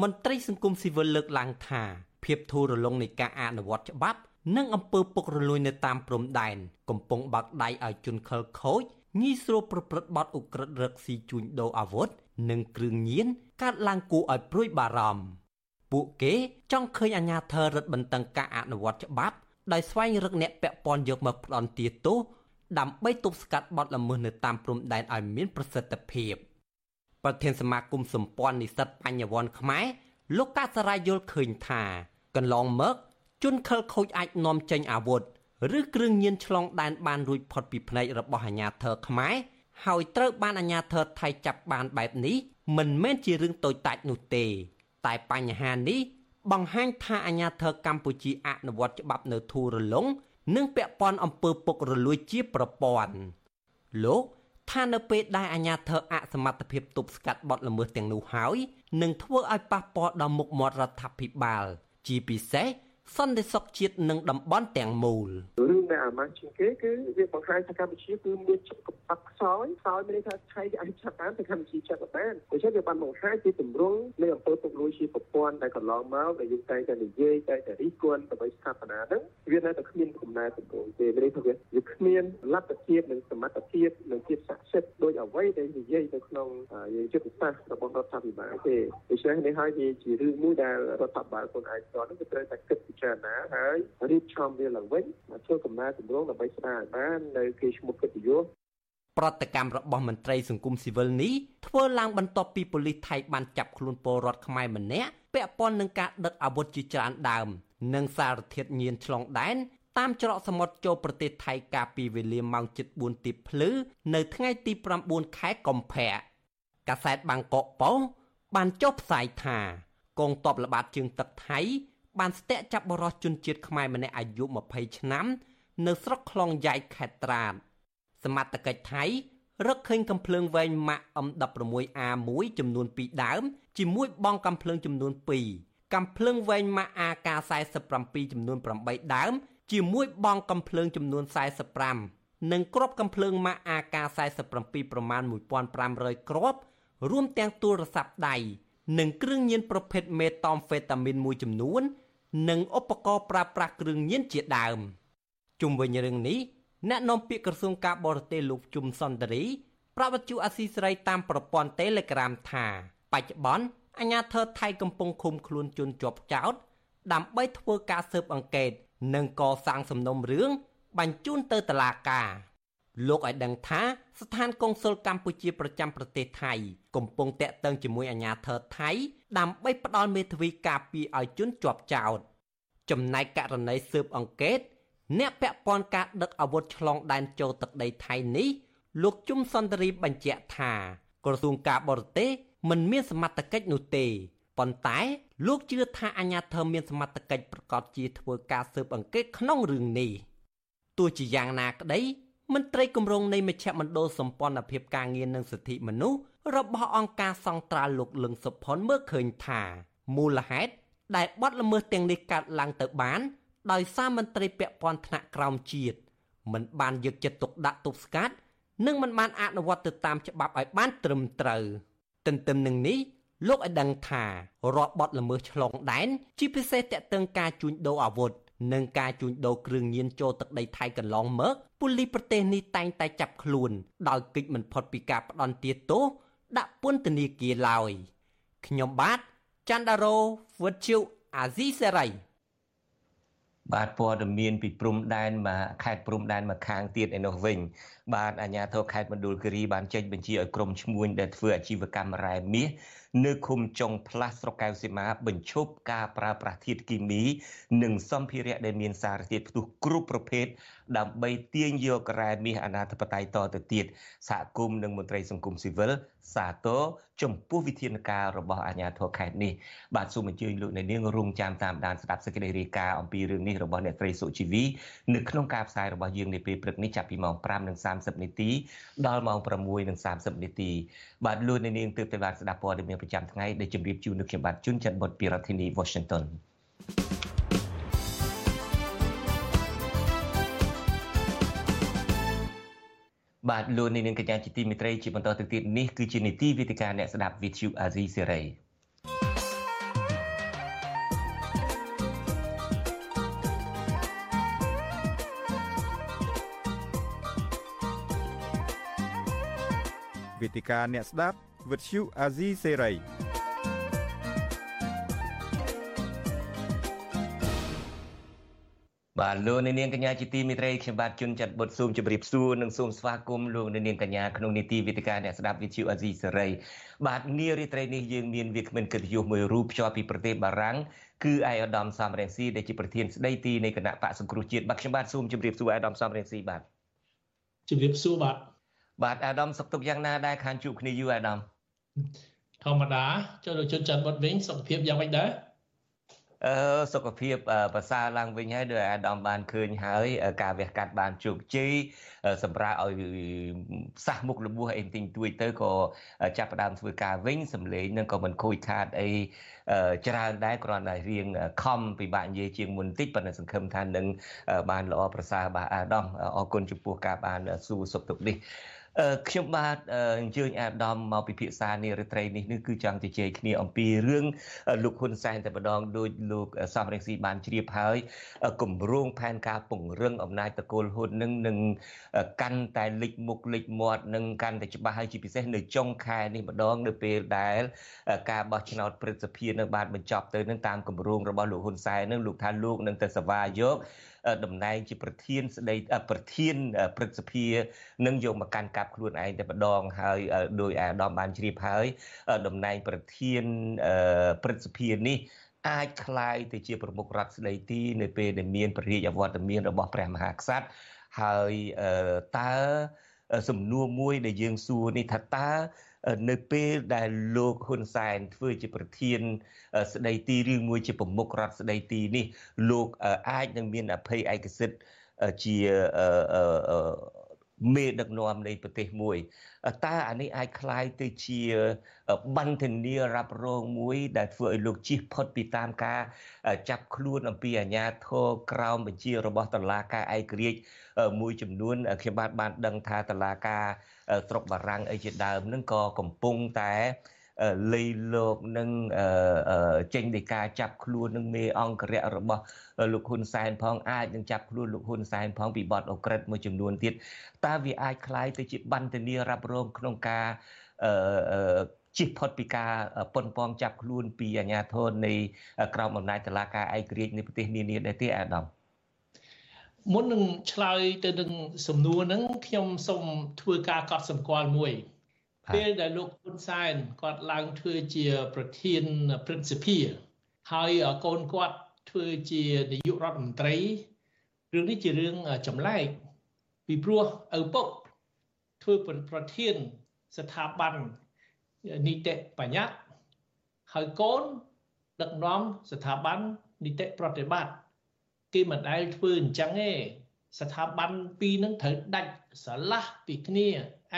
J: មន្ត្រីសង្គមស៊ីវិលលើកឡើងថាភាពធូររលុងនៃការអនុវត្តច្បាប់និងអំពើពុករលួយនៅតាមព្រំដែនកំពុងបាក់ដៃឲ្យជនខិលខូចងាយស្រួលប្រព្រឹត្តបទឧក្រិដ្ឋរឹកស៊ីជួញដូរអាវុធនិងគ្រឿងញៀនកើតឡើងគួរឲ្យព្រួយបារម្ភ ពួកគេចង់ឃើញអាជ្ញាធររដ្ឋបន្តឹងការអនុវត្តច្បាប់ដោយស្វែងរកអ្នកពាក់ព័ន្ធយកមកផ្ដន់ទាទោសដើម្បីទប់ស្កាត់បទល្មើសនៅតាមព្រំដែនឲ្យមានប្រសិទ្ធភាពប្រធានសមាគមសម្ព័ន្ធនិស្សិតបញ្ញវន្តខ្មែរលោកកាសរាយល់ឃើញថាកន្លងមកជនខិលខូចអាចនាំចេញអាវុធឬគ្រឿងញៀនឆ្លងដែនបានរួចផុតពីភ្នែករបស់អាជ្ញាធរខ្មែរហើយត្រូវបានអាជ្ញាធរថៃចាប់បានបែបនេះមិនមែនជារឿងតូចតាចនោះទេ តែបញ្ហានេះបង្ហាញថាអាជ្ញាធរកម្ពុជាអនុវត្តច្បាប់នៅធូររលុងនិងពាក់ព័ន្ធអំពើពុករលួយជាប្រព័ន្ធលោកថានៅពេលដែលអាជ្ញាធរអសមត្ថភាពទប់ស្កាត់បទល្មើសទាំងនោះហើយនឹងធ្វើឲ្យប៉ះពាល់ដល់មុខមាត់រដ្ឋាភិបាល ជាពិសេសសន្តិសុខជាតិនិងតំបន់ទាំងមូល
K: រឿង ដែលអាម៉ាស់ជាងគេគឺវាបង្ហាញថាកម្ពុជាគឺមានចិត្តកំបាក់ខ្សោយខ្សោយមានន័យថាថៃគេអាចចាប់បានតែកម្ពុជាចាប់បានដូច្នេះវាបានបង្ហាញពីទម្រង់នៃអំពើពុករលួយជាប្រព័ន្ធដែលកន្លងមកដែលយើងតែតែនិយាយតែតែរិះគន់ដើម្បីស្ថាបនាហ្នឹងវានៅតែគ្មានកំណែទម្រង់ទេមានន័យថាវាវាគ្មានលទ្ធភាពនិងសមត្ថភាពនិងភាពស័ក្តិសិទ្ធិដោយអ្វីដែលនិយាយនៅក្នុងយុទ្ធសាស្ត្ររបស់រដ្ឋាភិបាលទេដូច្នេះនេះហើយវាជារឿងមួយដែលរដ្ឋាភិបាលខ្លួនឯងស្គាល់នឹងវាត្រូវតែគិតពិចារណាហើយរៀបចំវាឡើងវិញធ្វើកំណែទម្រង់ដើម្បីស្ដារបាននៅគេឈ្មោះកិត្តិយស
J: ប្រតិកម្មរបស់មន្ត្រីសង្គមស៊ីវិលនេះធ្វើឡើងបន្ទាប់ពីប៉ូលីសថៃបានចាប់ខ្លួនពលរដ្ឋខ្មែរម្នាក់ពាក់ព័ន្ធនឹងការដឹកអាវុធជាច្រើនដើម និងសារធាតុញៀនឆ្លងដែនតាមច្រកសមុទ្រចូលប្រទេសថៃកាលពីវេលាម៉ោង7:04ទីភ្លឺនៅថ្ងៃទី9ខែកុម្ភៈកាសែតបាងកកប៉ុស្តិ៍បានចុះផ្សាយថាកងទ័ពល្បាតជើងទឹកថៃបានស្ទាក់ចាប់បរិសុជនជាតិខ្មែរម្នាក់អាយុ20ឆ្នាំ នៅស្រុកខ្លងយ៉ៃខេត្តត្រាតសមត្ថកិច្ចថៃរកឃើញកំភ្លើងវែងម៉ាក M16A1 ចំនួន2ដើមជាមួយបងកំភ្លើងចំនួន2កំភ្លើងវែងម៉ាក AK47 ចំនួន8ដើមជាមួយបងកំភ្លើងចំនួន45និងគ្រាប់កំភ្លើងម៉ាក AK47 ប្រមាណ1500គ្រាប់រួមទាំងទូរស័ព្ទដៃនិងគ្រឿងញៀនប្រភេទមេតាំហ្វេតាមីនមួយចំនួន និងឧបករណ៍ប្រើប្រាស់គ្រឿងញៀនជាដើម ជុំវិញរឿងនេះអ្នកនាំពាក្យក្រសួងការបរទេសលោកជុំសន្តិរីប្រាប់វិទ្យុអាស៊ីសេរីតាមប្រព័ន្ធ Telegram ថាបច្ចុប្បន្នអាជ្ញាធរថៃកំពុងឃុំខ្លួនជនជាប់ចោតដើម្បីធ្វើការស៊ើបអង្កេត និងកសាងសំណុំរឿងបញ្ជូនទៅតុលាការលោកឲ្យដឹងថាស្ថានកុងស៊ុលកម្ពុជាប្រចាំប្រទេសថៃ កំពុងតាក់ទងជាមួយអាជ្ញាធរថៃ ដើម្បីផ្ដល់មេធាវីការពារឲ្យជនជាប់ចោតចំណែកករណីស៊ើបអង្កេត អ្នកពាក់ព័ន្ធការដឹកអាវុធឆ្លងដែនចូលទឹកដីថៃនេះលោកជុំសន្តិរីបញ្ជាក់ថាក្រសួងការបរទេសមិនមានសមត្ថកិច្ចនោះទេប៉ុន្តែលោកជឿថាអាជ្ញាធរមានសមត្ថកិច្ចប្រកាសជាធ្វើការស៊ើបអង្កេតក្នុងរឿងនេះទោះជាយ៉ាងណាក្តីមន្ត្រីគម្រោងនៃមជ្ឈមណ្ឌលសម្ព័ន្ធភាពការងារនិងសិទ្ធិមនុស្សរបស់អង្គការសង្ត្រាលោកលឹងសុផុនមើលឃើញថាមូលហេតុដែលបទល្មើសទាំងនេះកើតឡើងទៅបាន ដោយសារមន្ត្រីពាក់ព័ន្ធថ្នាក់ក្រោមជាតិមិនបានយកចិត្តទុកដាក់ទប់ស្កាត់និងមិនបានអនុវត្តទៅតាមច្បាប់ឲ្យបានត្រឹមត្រូវទន្ទឹមនឹងនេះលោកឲ្យដឹងថារាល់បទល្មើសឆ្លងដែនជាពិសេសតកតឹងការជួញដូរអាវុធនិងការជួញដូរគ្រឿងញៀនចូលទឹកដីថៃកន្លងមកប៉ូលីសប្រទេសនេះតែងតែចាប់ខ្លួនដោយគិច្ចមិនផុតពីការផ្ដន់ទាទោសដាក់ពន្ធនាគារឡើយខ្ញុំបាទច័ន្ទដារោវុទ្ធុអាស៊ីសេរី
C: បាទព័ត៌មានពីព្រំដែនមកខេត្តព្រំដែនមកខាងទៀតឯនោះវិញ បាទអាជ្ញាធរខេត្តមណ្ឌលគិរីបានចេញបញ្ជាឲ្យក្រុមឈ្មួញដែលធ្វើអាជីវកម្មរ៉ែមាសនៅឃុំចុងផ្លាស់ស្រុកកៅសីមាបញ្ឈប់ការប្រើប្រាស់ធាតុគីមី និងសម្ភារៈដែលមានសារធាតុផ្ទុះគ្រប់ប្រភេទដើម្បីទាញយករ៉ែមាសអនាធិបតេយ្យតទៅទៀតសហគមន៍និងមន្ត្រីសង្គមស៊ីវិល សាទរចំពោះវិធានការរបស់អាជ្ញាធរខេត្តនេះបាទសូមអញ្ជើញលោកអ្នកនាងរងចាំតាមដានស្ដាប់សេចក្តីរាយការណ៍អំពីរឿងនេះរបស់អ្នកត្រីសុជីវីនៅក្នុងការផ្សាយរបស់យើងនាពេលព្រឹកនេះចាប់ពីម៉ោង5:30នាទីដល់ម៉ោង6:30នាទីបាទលោកអ្នកនាងទើបតែបានស្ដាប់ព័ត៌មានប្រចាំថ្ងៃដែលជម្រាបជូននៅខ្ញុំបាទជួនច័ន្ទបុតពីរដ្ឋធានី Washington បាទលោកនាងកញ្ញាជាទីមេត្រីជាបន្តទៅទៀតនេះគឺជានីតិវិទ្យាអ្នកស្ដាប់ VTV Asia Series
B: វេទិកាអ្នកស្ដាប់វិទ្យុអាស៊ីសេរី
C: បាទលោកនាងកញ្ញាជាទីមេត្រីខ្ញុំបាទជួនចាត់បុតស៊ូមជម្រាបសួរនិងសូមស្វាគមន៍លោកនាងកញ្ញាក្នុងនីតិវិទ្យាអ្នកស្ដាប់វិទ្យុអាស៊ីសេរីបាទនារីត្រីនេះយើងមានវាគ្មិនកិត្តិយសមួយរូបភ្ជាប់ពីប្រទេសបារាំងគឺឯកឧត្តមសំរងស៊ីដែលជាប្រធានស្ដីទីនៃគណៈបកសង្គ្រោះជាតិបាទខ្ញុំបាទសូមជម្រាបសួរឯកឧត្តមសំរងស៊ីបាទ
L: ជម្រាបសួរបាទ
C: បាទអាដាមសុខទុក្ខយ៉ាងណាដែរខានជួបគ្នាយូរអាដាម
L: ធម្មតាចូលលោកជុនច័ន្ទបុតវិញសុខភាពយ៉ាងម៉េចដែរ
C: អឺសុខភាពប្រសើរឡើងវិញហើយដោយអាដាមបានឃើញហើយការវះកាត់បានជោគជ័យសម្រាប់ឲ្យសះមុខលបួសអីទិញទួយទៅក៏ចាប់ផ្ដើមធ្វើការវិញសម្លេងនឹងក៏មិនខូចខាតអីច្រើនដែរគ្រាន់តែរៀងខំពិបាកនិយាយជាងមុនតិចប៉ុន្តែសង្ឃឹមថានឹងបានល្អប្រសើរបាទអាដាមអរគុណចំពោះការបានសួរសុខទុក្ខនេះ ខ្ញុំបាទអញ្ជើញអាដាមមកពិភាក្សានារីត្រីនេះនេះគឺចង់ជជែកគ្នាអំពីរឿងលោកហ៊ុនសែនតែម្ដងដោយលោកសំរងស៊ីបានជ្រាបហើយគម្រោងផែនការពង្រឹងអំណាចតកូលហ៊ុននឹងនឹងកាន់តែលេចមុខលេចមាត់នឹងកាន់តែច្បាស់ហើយជាពិសេសនៅចុងខែនេះម្ដងនៅពេលដែល ការបោះឆ្នោតព្រឹទ្ធសភានឹងបានបញ្ចប់ទៅនឹងតាមគម្រោងរបស់លោកហ៊ុនសែននឹងលោកថាលោកនឹងទៅសវាយក តំណែងជាប្រធានស្ដីប្រធានព្រឹទ្ធសភានឹងយកមកកាន់កាប់ខ្លួនឯងតែម្ដងហើយដោយអាដាមបានជ្រាបហើយតំណែងប្រធានព្រឹទ្ធសភានេះអាចคล้ายទៅជាប្រមុខរដ្ឋស្ដីទីនៅពេលដែលមានព្រះរាជអវត្តមានរបស់ព្រះមហាក្សត្រហើយតើសំណួរមួយដែលយើងសួរនេះថាតើ នៅពេលដែលលោកហ៊ុនសែនធ្វើជាប្រធាន ស្ដីទីរឿងមួយជាប្រមុខរដ្ឋស្ដីទីនេះ លោកអាចនឹងមានអភ័យឯកសិទ្ធិជា មេដឹកនាំនៃប្រទេសមួយតើអានេះអាចคล้ายទៅជាបន្ទនារ៉ាប់រងមួយ ដែលធ្វើឲ្យលោកជិះផុតពីតាមការចាប់ខ្លួនអំពីអាញាធរក្រោមបញ្ជារបស់តឡាការឯករាជ្យមួយចំនួនខ្ញុំបាទបានដឹងថាតឡាការស្រុកបារាំងអីជាដើមនឹងក៏កំពុងតែ លៃលោកនឹងចេញនៃការចាប់ខ្លួននឹងមេអង្គរៈរបស់លោកហ៊ុនសែនផងអាចនឹងចាប់ខ្លួនលោកហ៊ុនសែនផងពីបទអក្រិតមួយចំនួនទៀតតើវាអាចคล้ายទៅជាបន្ទនារ៉ាប់រងក្នុងការជិះផុតពីការប៉ុនប៉ងចាប់ខ្លួនពីអាជ្ញាធរនៃក្រមអំណាចតុលាការឯករាជ្យនៃប្រទេសនានាដែរទេអាដាម
L: មុននឹងឆ្លើយទៅនឹងសំណួរហ្នឹងខ្ញុំសូមធ្វើការកត់សម្គាល់មួយ ពេលដែលលោកហ៊ុនសែនគាត់ឡើងធ្វើជាប្រធានព្រឹទ្ធសភាហើយកូនគាត់ធ្វើជានាយករដ្ឋមន្ត្រីរឿងនេះជារឿងចម្លែកពីព្រោះឪពុកធ្វើប្រធានស្ថាប័ននីតិបញ្ញត្តិហើយកូនដឹកនាំស្ថាប័ននីតិប្រតិបត្តិគេមិនដែលធ្វើអញ្ចឹងទេ ស្ថាប័នពីរនឹងត្រូវដាច់ស្រឡះពីគ្នា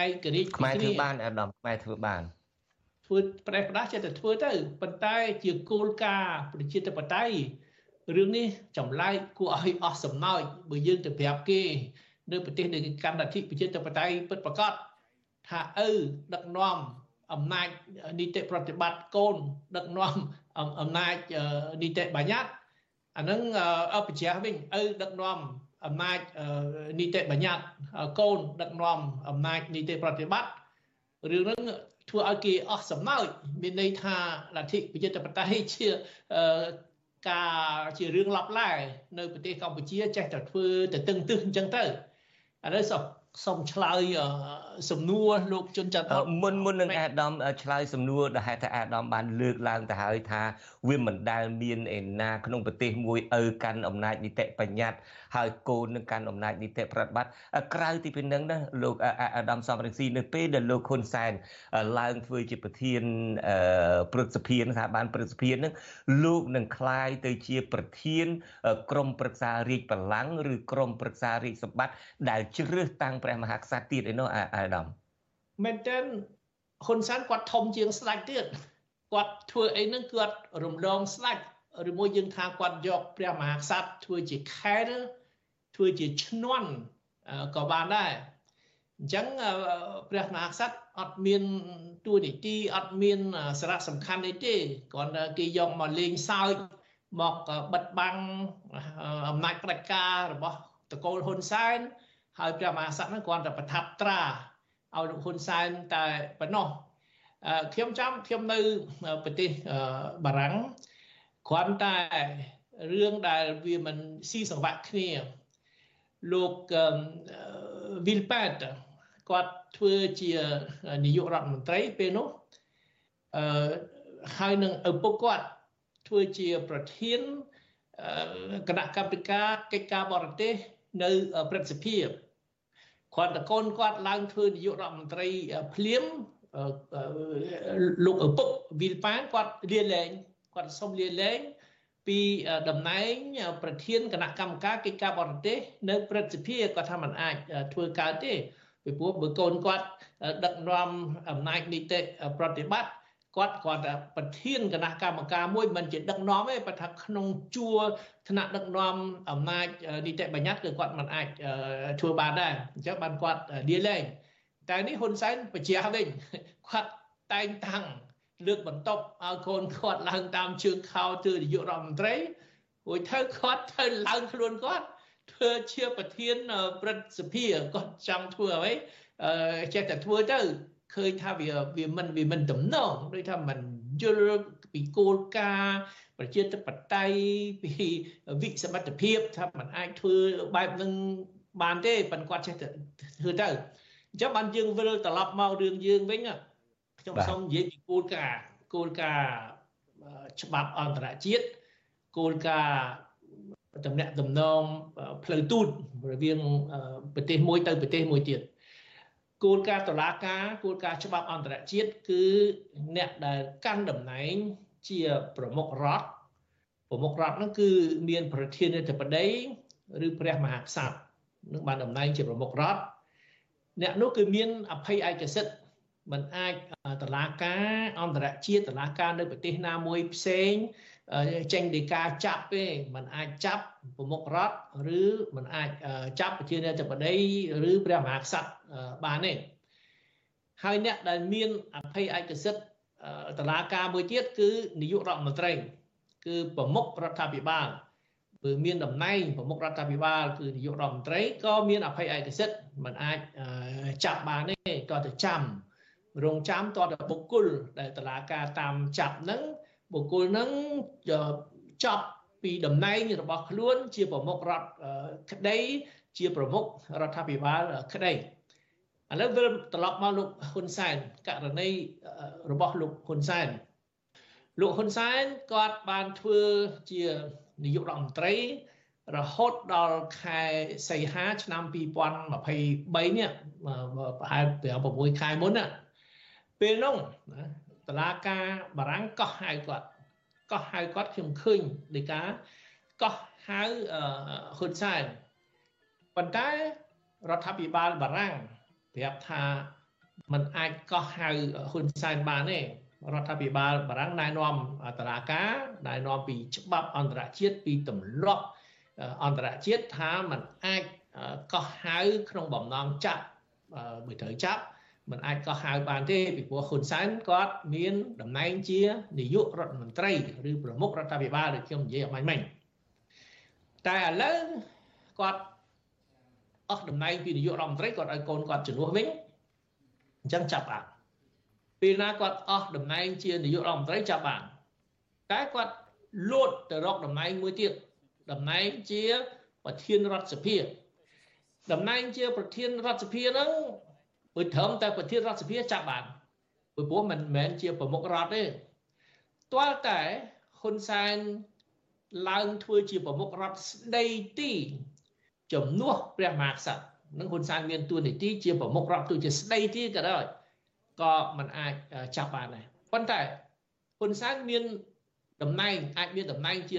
L: ឯករាជ្យ
C: ខ្មែរធ្វើបានអាដាមខ្មែរធ្វើបាន
L: ធ្វើប្រទេសផ្ដាស់ចេះតែធ្វើទៅប៉ុន្តែជាគោលការណ៍ប្រជាធិបតេយ្យរឿងនេះចម្លែកគួរឲ្យអស់សំណើចបើយើងទៅប្រាប់គេ នៅប្រទេសនៃកម្មលទ្ធិប្រជាធិបតេយ្យពិតប្រាកដថាឪដឹកនាំអំណាចនីតិប្រតិបត្តិកូន ដឹកនាំអំណាចនីតិបញ្ញត្តិអានឹងអបជាវិញឪដឹកនាំ អំណាចនីតិបញ្ញត្តិកូនដឹកនាំអំណាចនីតិប្រតិបត្តិរឿងហ្នឹងធ្វើឲ្យគេអស់សំណើចមានន័យថាលទ្ធិប្រជាធិបតេយ្យជាការជារឿងឡប់ឡែនៅប្រទេសកម្ពុជាចេះតែធ្វើទៅតឹងទឹះអញ្ចឹងទៅឥឡូវសសូមឆ្លើយ សំណួរលោកជុនច័ន្ទ
C: មុនមុននឹងអាដាមឆ្លើយសំណួរដែលហេតុថាអាដាមបានលើកឡើងទៅហើយថាវាមិនដែលមានឯណាក្នុងប្រទេសមួយឪកាន់អំណាចនីតិបញ្ញត្តិហើយកូននឹងកាន់អំណាចនីតិប្រតិបត្តិក្រៅទីពីនឹងណាលោកអាដាមសំរងស៊ីនៅពេលដែលលោកហ៊ុនសែនឡើងធ្វើជាប្រធានព្រឹទ្ធសភាស្ថាប័នព្រឹទ្ធសភានឹងលោកនឹងคลายទៅជាប្រធានក្រមប្រឹក្សារាជបល្ល័ង្កឬក្រមប្រឹក្សារាជសម្បត្តិដែលជ្រើសតាំងព្រះមហាក្សត្រទៀតឯនោះ អាដាម
L: មែនតើហ៊ុនសែនគាត់ធំជាងស្ដេចទៀតគាត់ធ្វើអីហ្នឹងគាត់រំលងស្ដេចឬមួយយើងថាគាត់យកព្រះមហាក្សត្រធ្វើជាខែលធ្វើជាឈ្នន់ក៏បានដែរអញ្ចឹងព្រះមហាក្សត្រអត់មានតួនាទីអត់មានសារៈសំខាន់អីទេគ្រាន់តែគេយកមកលេងសើចមកបិទបាំងអំណាចផ្ដាច់ការរបស់តកូលហ៊ុនសែនហើយព្រះមហាក្សត្រហ្នឹងគ្រាន់តែប្រថាប់ត្រា ឲ្យលោកហ៊ុនសែនតែប៉ុណ្ណោះខ្ញុំចាំខ្ញុំនៅប្រទេសបារាំងគ្រាន់តែរឿងដែលវាមិនស៊ីសង្វាក់គ្នាលោកវិលប៉ែតគាត់ធ្វើជានាយករដ្ឋមន្ត្រីពេលនោះអឺហើយនឹងឪពុកគាត់ធ្វើជាប្រធានគណៈកម្មាការកិច្ចការបរទេសនៅព្រឹទ្ធសភា គាត់តកូនគាត់ឡើងធ្វើនាយករដ្ឋមន្ត្រីភ្លាមលោកឪពុកវីលប៉ានគាត់លាលែងគាត់សុំលាលែងពីតំណែងប្រធានគណៈកម្មការកិច្ចការបរទេសនៅព្រឹទ្ធសភាគាត់ថាมันអាចធ្វើកើតទេពីព្រោះបើកូនគាត់ដឹកនាំអំណាចនីតិប្រតិបត្តិ គាត់គាត់ប្រធានគណៈកម្មការមួយមិនជាដឹកនាំទេប៉ុន្តែក្នុងជួរថ្នាក់ដឹកនាំអំណាចនីតិបញ្ញត្តិគឺគាត់មិនអាចធ្វើបានដែរអញ្ចឹងបានគាត់លាលែងតែនេះហ៊ុនសែនបញ្ជាវិញគាត់តែងតាំងលើកបន្ទប់ឲ្យកូនគាត់ឡើងតាមជើងខោធ្វើនាយករដ្ឋមន្ត្រីរួចទៅគាត់ទៅឡើងខ្លួនគាត់ធ្វើជាប្រធានព្រឹទ្ធសភាគាត់ចង់ធ្វើអ្វីចេះតែធ្វើទៅ ឃើញថាវាវាមិនវាមិនតំណងដូចថាមិនយល់ពីគោលការណ៍ប្រជាធិបតេយ្យពីវិសមត្ថភាពថាมันអាចធ្វើបែបនឹងបានទេប៉ុន្តែគាត់ចេះតែធ្វើទៅអញ្ចឹងបានយើងវិលត្រឡប់មករឿងយើងវិញខ្ញុំសូមនិយាយពីគោលការណ៍គោលការណ៍ច្បាប់អន្តរជាតិគោលការណ៍តំណាក់តំណងផ្លូវទូតរវាងប្រទេសមួយទៅប្រទេសមួយទៀត គោលការណ៍តឡាការគោលការណ៍ច្បាប់អន្តរជាតិគឺអ្នកដែលកាន់តំណែងជាប្រមុខរដ្ឋប្រមុខរដ្ឋហ្នឹងគឺមានប្រធានាធិបតីឬព្រះមហាក្សត្រនឹងបានតំណែងជាប្រមុខរដ្ឋអ្នកនោះគឺមានអភ័យឯកសិទ្ធិមិនអាចតឡាការអន្តរជាតិតឡាការនៅប្រទេសណាមួយផ្សេង ចេញដីកាចាប់ទេมันអាចចាប់ប្រមុខរដ្ឋឬมันអាចចាប់ប្រជានាយកបតីឬព្រះមហាក្សត្របានទេហើយអ្នកដែលមានអភ័យឯកសិទ្ធតឡាការមួយទៀតគឺនាយករដ្ឋមន្ត្រី គឺប្រមុខរដ្ឋាភិបាលបើមានតំណែងប្រមុខរដ្ឋាភិបាលគឺនាយករដ្ឋមន្ត្រីក៏មានអភ័យឯកសិទ្ធมันអាចចាប់បានទេក៏ទៅចាំរងចាំតទៅបុគ្គលដែលតឡាការតាមចាប់ហ្នឹង បុគ្គលហ្នឹងចប់ពីតំណែងរបស់ខ្លួន ជាប្រមុខរដ្ឋក្តី ជាប្រមុខរដ្ឋាភិបាលក្តីឥឡូវវិលត្រឡប់មកលោកហ៊ុនសែនករណីរបស់លោកហ៊ុនសែនលោកហ៊ុនសែនគាត់បានធ្វើជានាយករដ្ឋមន្ត្រី រហូតដល់ខែសីហាឆ្នាំ2023នេះប្រហែល6ខែមុនណាពេលនោះ តឡាការបារាំងកោះហៅគាត់កោះហៅគាត់ខ្ញុំឃើញដីកាកោះហៅហ៊ុនសែនប៉ុន្តែរដ្ឋាភិបាលបារាំងប្រាប់ថាมันអាចកោះហៅហ៊ុនសែនបានទេរដ្ឋាភិបាលបារាំងណែនាំតឡាការណែនាំពីច្បាប់អន្តរជាតិពីទម្លាប់អន្តរជាតិថាมันអាចកោះហៅក្នុងបំណងចាប់បើត្រូវចាប់ មិនអាចកោះហៅបានទេពីព្រោះហ៊ុនសែនគាត់មានតំណែងជានាយករដ្ឋមន្ត្រីឬប្រមុខរដ្ឋាភិបាលដូចខ្ញុំនិយាយអមាញ់មិញតែឥឡូវគាត់អស់តំណែងពីនាយករដ្ឋមន្ត្រីគាត់ឲ្យកូនគាត់ជំនួសវិញអញ្ចឹងចាប់បានពេលណាគាត់អស់តំណែងជានាយករដ្ឋមន្ត្រីចាប់បានតែគាត់លោតទៅរកតំណែងមួយទៀតតំណែងជាប្រធានរដ្ឋសភាតំណែងជាប្រធានរដ្ឋសភាហ្នឹង បើត្រឹមតែប្រធានរដ្ឋសភាចាប់បានព្រោះមិនមែនជាប្រមុខរដ្ឋទេទាល់តែហ៊ុនសែនឡើងធ្វើជាប្រមុខរដ្ឋស្ដីទីជំនួសព្រះមហាក្សត្រនឹងហ៊ុនសែនមានទួនាទីជាប្រមុខរដ្ឋទោះជាស្ដីទីក៏ដោយក៏មិនអាចចាប់បានដែរប៉ុន្តែហ៊ុនសែនមានតំណែងអាចមានតំណែងជា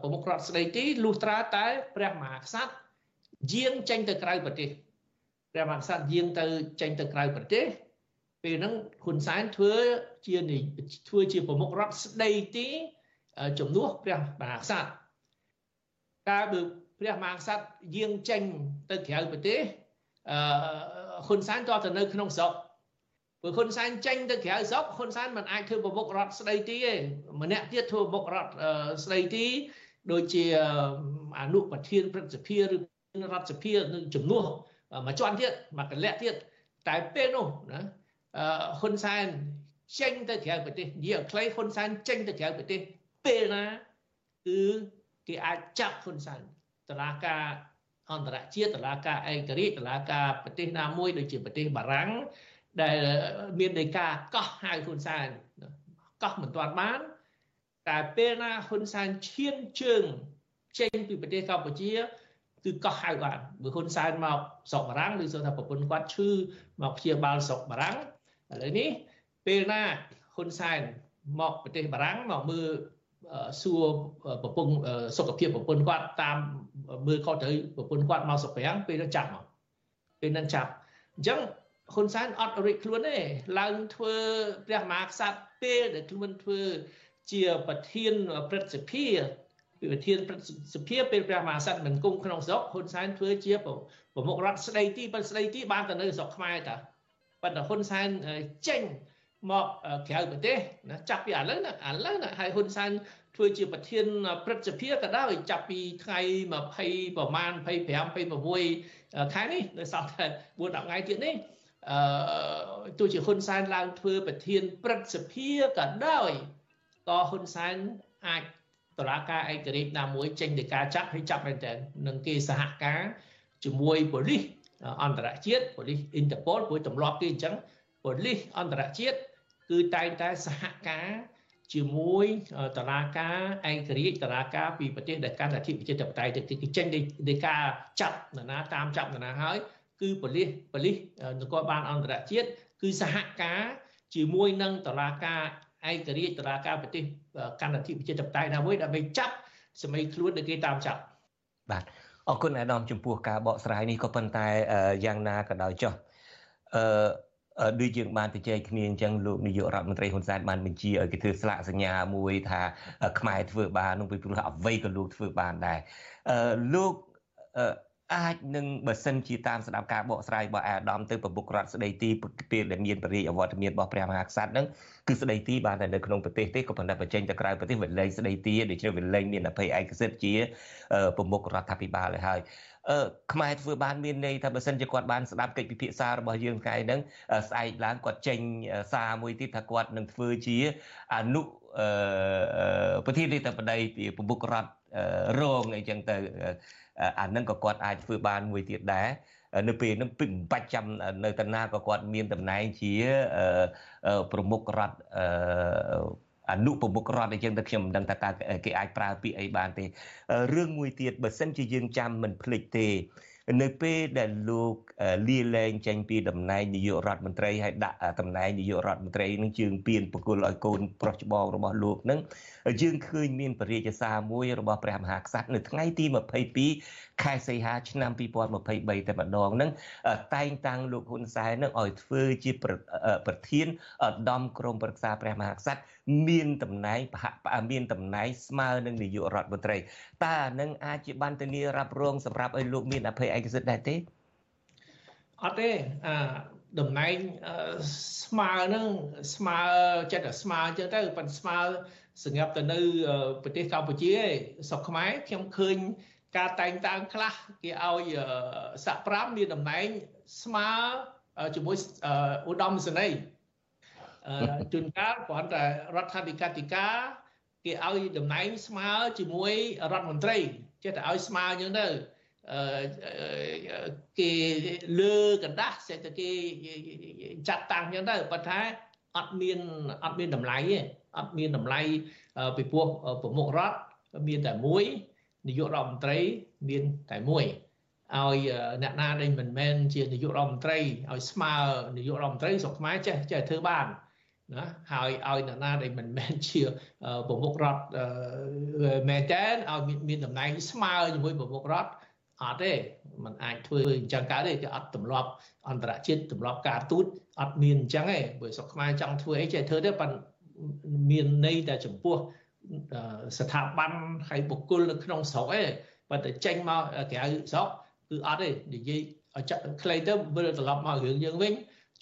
L: ប្រមុខរដ្ឋស្ដីទីលុះត្រាតែព្រះមហាក្សត្រយាងចេញទៅក្រៅប្រទេស ព្រះមហាក្សត្រយាងទៅចេញទៅក្រៅប្រទេសពេលហ្នឹងហ៊ុនសែនធ្វើជាធ្វើជាប្រមុខរដ្ឋស្ដីទីជំនួសព្រះមហាក្សត្រកាលបើព្រះមហាក្សត្រយាងចេញទៅក្រៅប្រទេសអឺហ៊ុនសែនតទៅនៅក្នុងស្រុកព្រោះហ៊ុនសែនចេញទៅក្រៅស្រុកហ៊ុនសែនមិនអាចធ្វើប្រមុខរដ្ឋស្ដីទីទេម្នាក់ទៀតធ្វើប្រមុខរដ្ឋស្ដីទីដូចជាអនុប្រធានព្រឹទ្ធសភាឬរដ្ឋសភានឹងជំនួស មួយជាន់ទៀតមួយកលៈទៀតតែពេលនោះណាហ៊ុនសែនចេញទៅក្រៅប្រទេសនិយាយឲ្យខ្លីហ៊ុនសែនចេញទៅក្រៅប្រទេសពេលណាគឺគេអាចចាប់ហ៊ុនសែនតឡាការអន្តរជាតិតឡាការឯករាជ្យតឡាការប្រទេសណាមួយដូចជាប្រទេសបារាំងដែលមានដីកាកោះហៅហ៊ុនសែនកោះមិនទាន់បាន តែពេលណាហ៊ុនសែនឈានជើងចេញពីប្រទេសកម្ពុជា គឺកោះហៅបានបើហ៊ុនសែនមកស្រុកបារាំងឬសូថាប្រពន្ធគាត់ឈឺមកព្យាបាលស្រុកបារាំងឥឡូវនេះពេលណាហ៊ុនសែនមកប្រទេសបារាំងមកមើលសួរប្រពន្ធសុខភាពប្រពន្ធគាត់តាមមើលខុសត្រូវប្រពន្ធគាត់មកសុខប្រាំងពេលនោះចាប់មកពេលนั้นចាប់អញ្ចឹងហ៊ុនសែនអត់រិចខ្លួនទេឡើងធ្វើព្រះមហាក្សត្រពេលដែលខ្លួនធ្វើជាប្រធានព្រឹទ្ធសភា ប្រធានព្រឹទ្ធសភាពេលព្រះមហាក្សត្រមិនគង់ក្នុងស្រុកហ៊ុនសែនធ្វើជាប្រមុខរដ្ឋស្ដីទីប៉ុន្តែស្ដីទីបានទៅនៅស្រុកខ្មែរតាប៉ុន្តែហ៊ុនសែនចេញមកក្រៅប្រទេសណាចាប់ពីឥឡូវណាឥឡូវណាហើយហ៊ុនសែនធ្វើជាប្រធានព្រឹទ្ធសភាក៏ដោយចាប់ពីថ្ងៃ20ប្រមាណ25 26ខែនេះនៅសល់តែ4 10ថ្ងៃទៀតនេះអឺទោះជាហ៊ុនសែនឡើងធ្វើប្រធានព្រឹទ្ធសភាក៏ដោយក៏ហ៊ុនសែនអាច តឡាការឯករាជ្យណាមួយចេញទៅការចាប់ហើយចាប់មែនតើនឹងគេសហការជាមួយប៉ូលីសអន្តរជាតិប៉ូលីសអ៊ីនតឺប៉ូលព្រោះទម្លាប់គេអញ្ចឹងប៉ូលីសអន្តរជាតិគឺតែងតែសហការជាមួយតឡាការឯករាជ្យតឡាការពីប្រទេសដែលកាន់អធិបតេយ្យបតេយ្យទៅគេចេញនៃការចាប់នរណាតាមចាប់នរណាហើយគឺប៉ូលីសប៉ូលីសនគរបាលអន្តរជាតិគឺសហការជាមួយនឹងតឡាការ ឯករាជ្យតឡាការប្រទេសកាន់អធិបតេយ្យបតេយ្យណាមួយដើម្បីចាប់សម័យខ្លួនដែលគេតាមចាប់
C: បាទអរគុណអាដាមចំពោះការបកស្រាយនេះក៏ប៉ុន្តែយ៉ាងណាក៏ដោយចុះអឺដូចយើងបានទៅជែកគ្នាអញ្ចឹងលោកនាយករដ្ឋមន្ត្រីហ៊ុនសែនបានបញ្ជាឲ្យគេធ្វើស្លាកសញ្ញាមួយថាខ្មែរធ្វើបាននោះពីព្រោះអ្វីក៏លោកធ្វើបានដែរអឺលោក អាចនឹងបើសិនជាតាមស្ដាប់ការបកស្រាយរបស់អាដាមទៅប្រមុខរដ្ឋស្ដីទីពេលដែលមានបរិយាអវត្តមានរបស់ព្រះមហាក្សត្រហ្នឹងគឺស្ដីទីបានតែនៅក្នុងប្រទេសទេក៏ប៉ុន្តែបញ្ចេញទៅក្រៅប្រទេសវាលែងស្ដីទីដូច្នេះវាលែងមានអភ័យឯកសិទ្ធិជាប្រមុខរដ្ឋាភិបាលហើយអឺខ្មែរធ្វើបានមានន័យថាបើសិនជាគាត់បានស្ដាប់កិច្ចពិភាក្សារបស់យើងថ្ងៃហ្នឹងស្អែកឡើងគាត់ចេញសារមួយទៀតថាគាត់នឹងធ្វើជាអនុអឺប្រធានាធិបតីពីប្រមុខរដ្ឋរងអីចឹងទៅ អានឹងក៏គាត់អាចធ្វើបានមួយទៀតដែរនៅពេលហ្នឹងពីមិនបាច់ចាំនៅតាណាក៏គាត់មានតំណែងជាប្រមុខរដ្ឋអនុប្រមុខរដ្ឋអញ្ចឹងទៅខ្ញុំមិនដឹងថាតើគេអាចប្រើពាក្យអីបានទេរឿងមួយទៀតបើសិនជាយើងចាំមិនភ្លេចទេ នៅពេលដែលលោកលាលែងចេញពីតំណែងនាយករដ្ឋមន្ត្រីហើយដាក់តំណែងនាយករដ្ឋមន្ត្រីនឹងជើងពៀនបកគលឲ្យកូនប្រុសច្បងរបស់លោកនឹងយើងឃើញមានពរាជសារមួយរបស់ព្រះមហាក្សត្រនៅថ្ងៃទី22ខែសីហាឆ្នាំ2023តែម្ដងហ្នឹងតែងតាំងលោកហ៊ុនសែននឹងឲ្យធ្វើជាប្រធានឧត្តមក្រុមប្រឹក្សាព្រះមហាក្សត្រ មានតំណែងប្រហាក់មានតំណែងស្មើនឹងនាយករដ្ឋមន្ត្រីតើអានឹងអាចជាបានធានារ៉ាប់រងសម្រាប់ឲ្យលោកមានអភ័យឯកសិទ្ធិដែរទេ
L: អត់ទេអាតំណែងស្មើនឹងស្មើចិត្តតែស្មើចឹងទៅប៉ុន្តែស្មើសម្រាប់ទៅនៅប្រទេសកម្ពុជាឯងស្រុកខ្មែរខ្ញុំឃើញការតែងតាំងខ្លះគេឲ្យសាក់5មានតំណែងស្មើជាមួយឧត្តមសេនីយ៍ ជួនកាលគ្រាន់តែរដ្ឋាភិកាធិការគេឲ្យតំណែងស្មើជាមួយរដ្ឋមន្ត្រីចេះតែឲ្យស្មើអញ្ចឹងទៅគេលើกระដាស់សេតែគេចាត់តាំងអញ្ចឹងទៅប៉ុន្តែអត់មានអត់មានតម្លៃទេអត់មានតម្លៃពីព្រោះប្រមុខរដ្ឋមានតែមួយនាយករដ្ឋមន្ត្រីមានតែមួយឲ្យអ្នកណាដែលមិនមែនជានាយករដ្ឋមន្ត្រីឲ្យស្មើនាយករដ្ឋមន្ត្រីស្រុកខ្មែរចេះចេះធ្វើបាន ណាហើយឲ្យអ្នកណាដែលមិនមែនជាប្រមុខរដ្ឋមែនតើឲ្យមានតំណែងស្មើជាមួយប្រមុខរដ្ឋអត់ទេมันអាចធ្វើអញ្ចឹងកើតទេគេអត់ទម្លាប់អន្តរជាតិទម្លាប់ការទូតអត់មានអញ្ចឹងទេបើស្រុកខ្មែរចង់ធ្វើអីចេះធ្វើទេប៉ុន្តែមានន័យតែចំពោះស្ថាប័នហើយបុគ្គលនៅក្នុងស្រុកឯងប៉ុន្តែចេញមកក្រៅស្រុកគឺអត់ទេនិយាយខ្លីទៅវិលត្រឡប់មករឿងយើងវិញ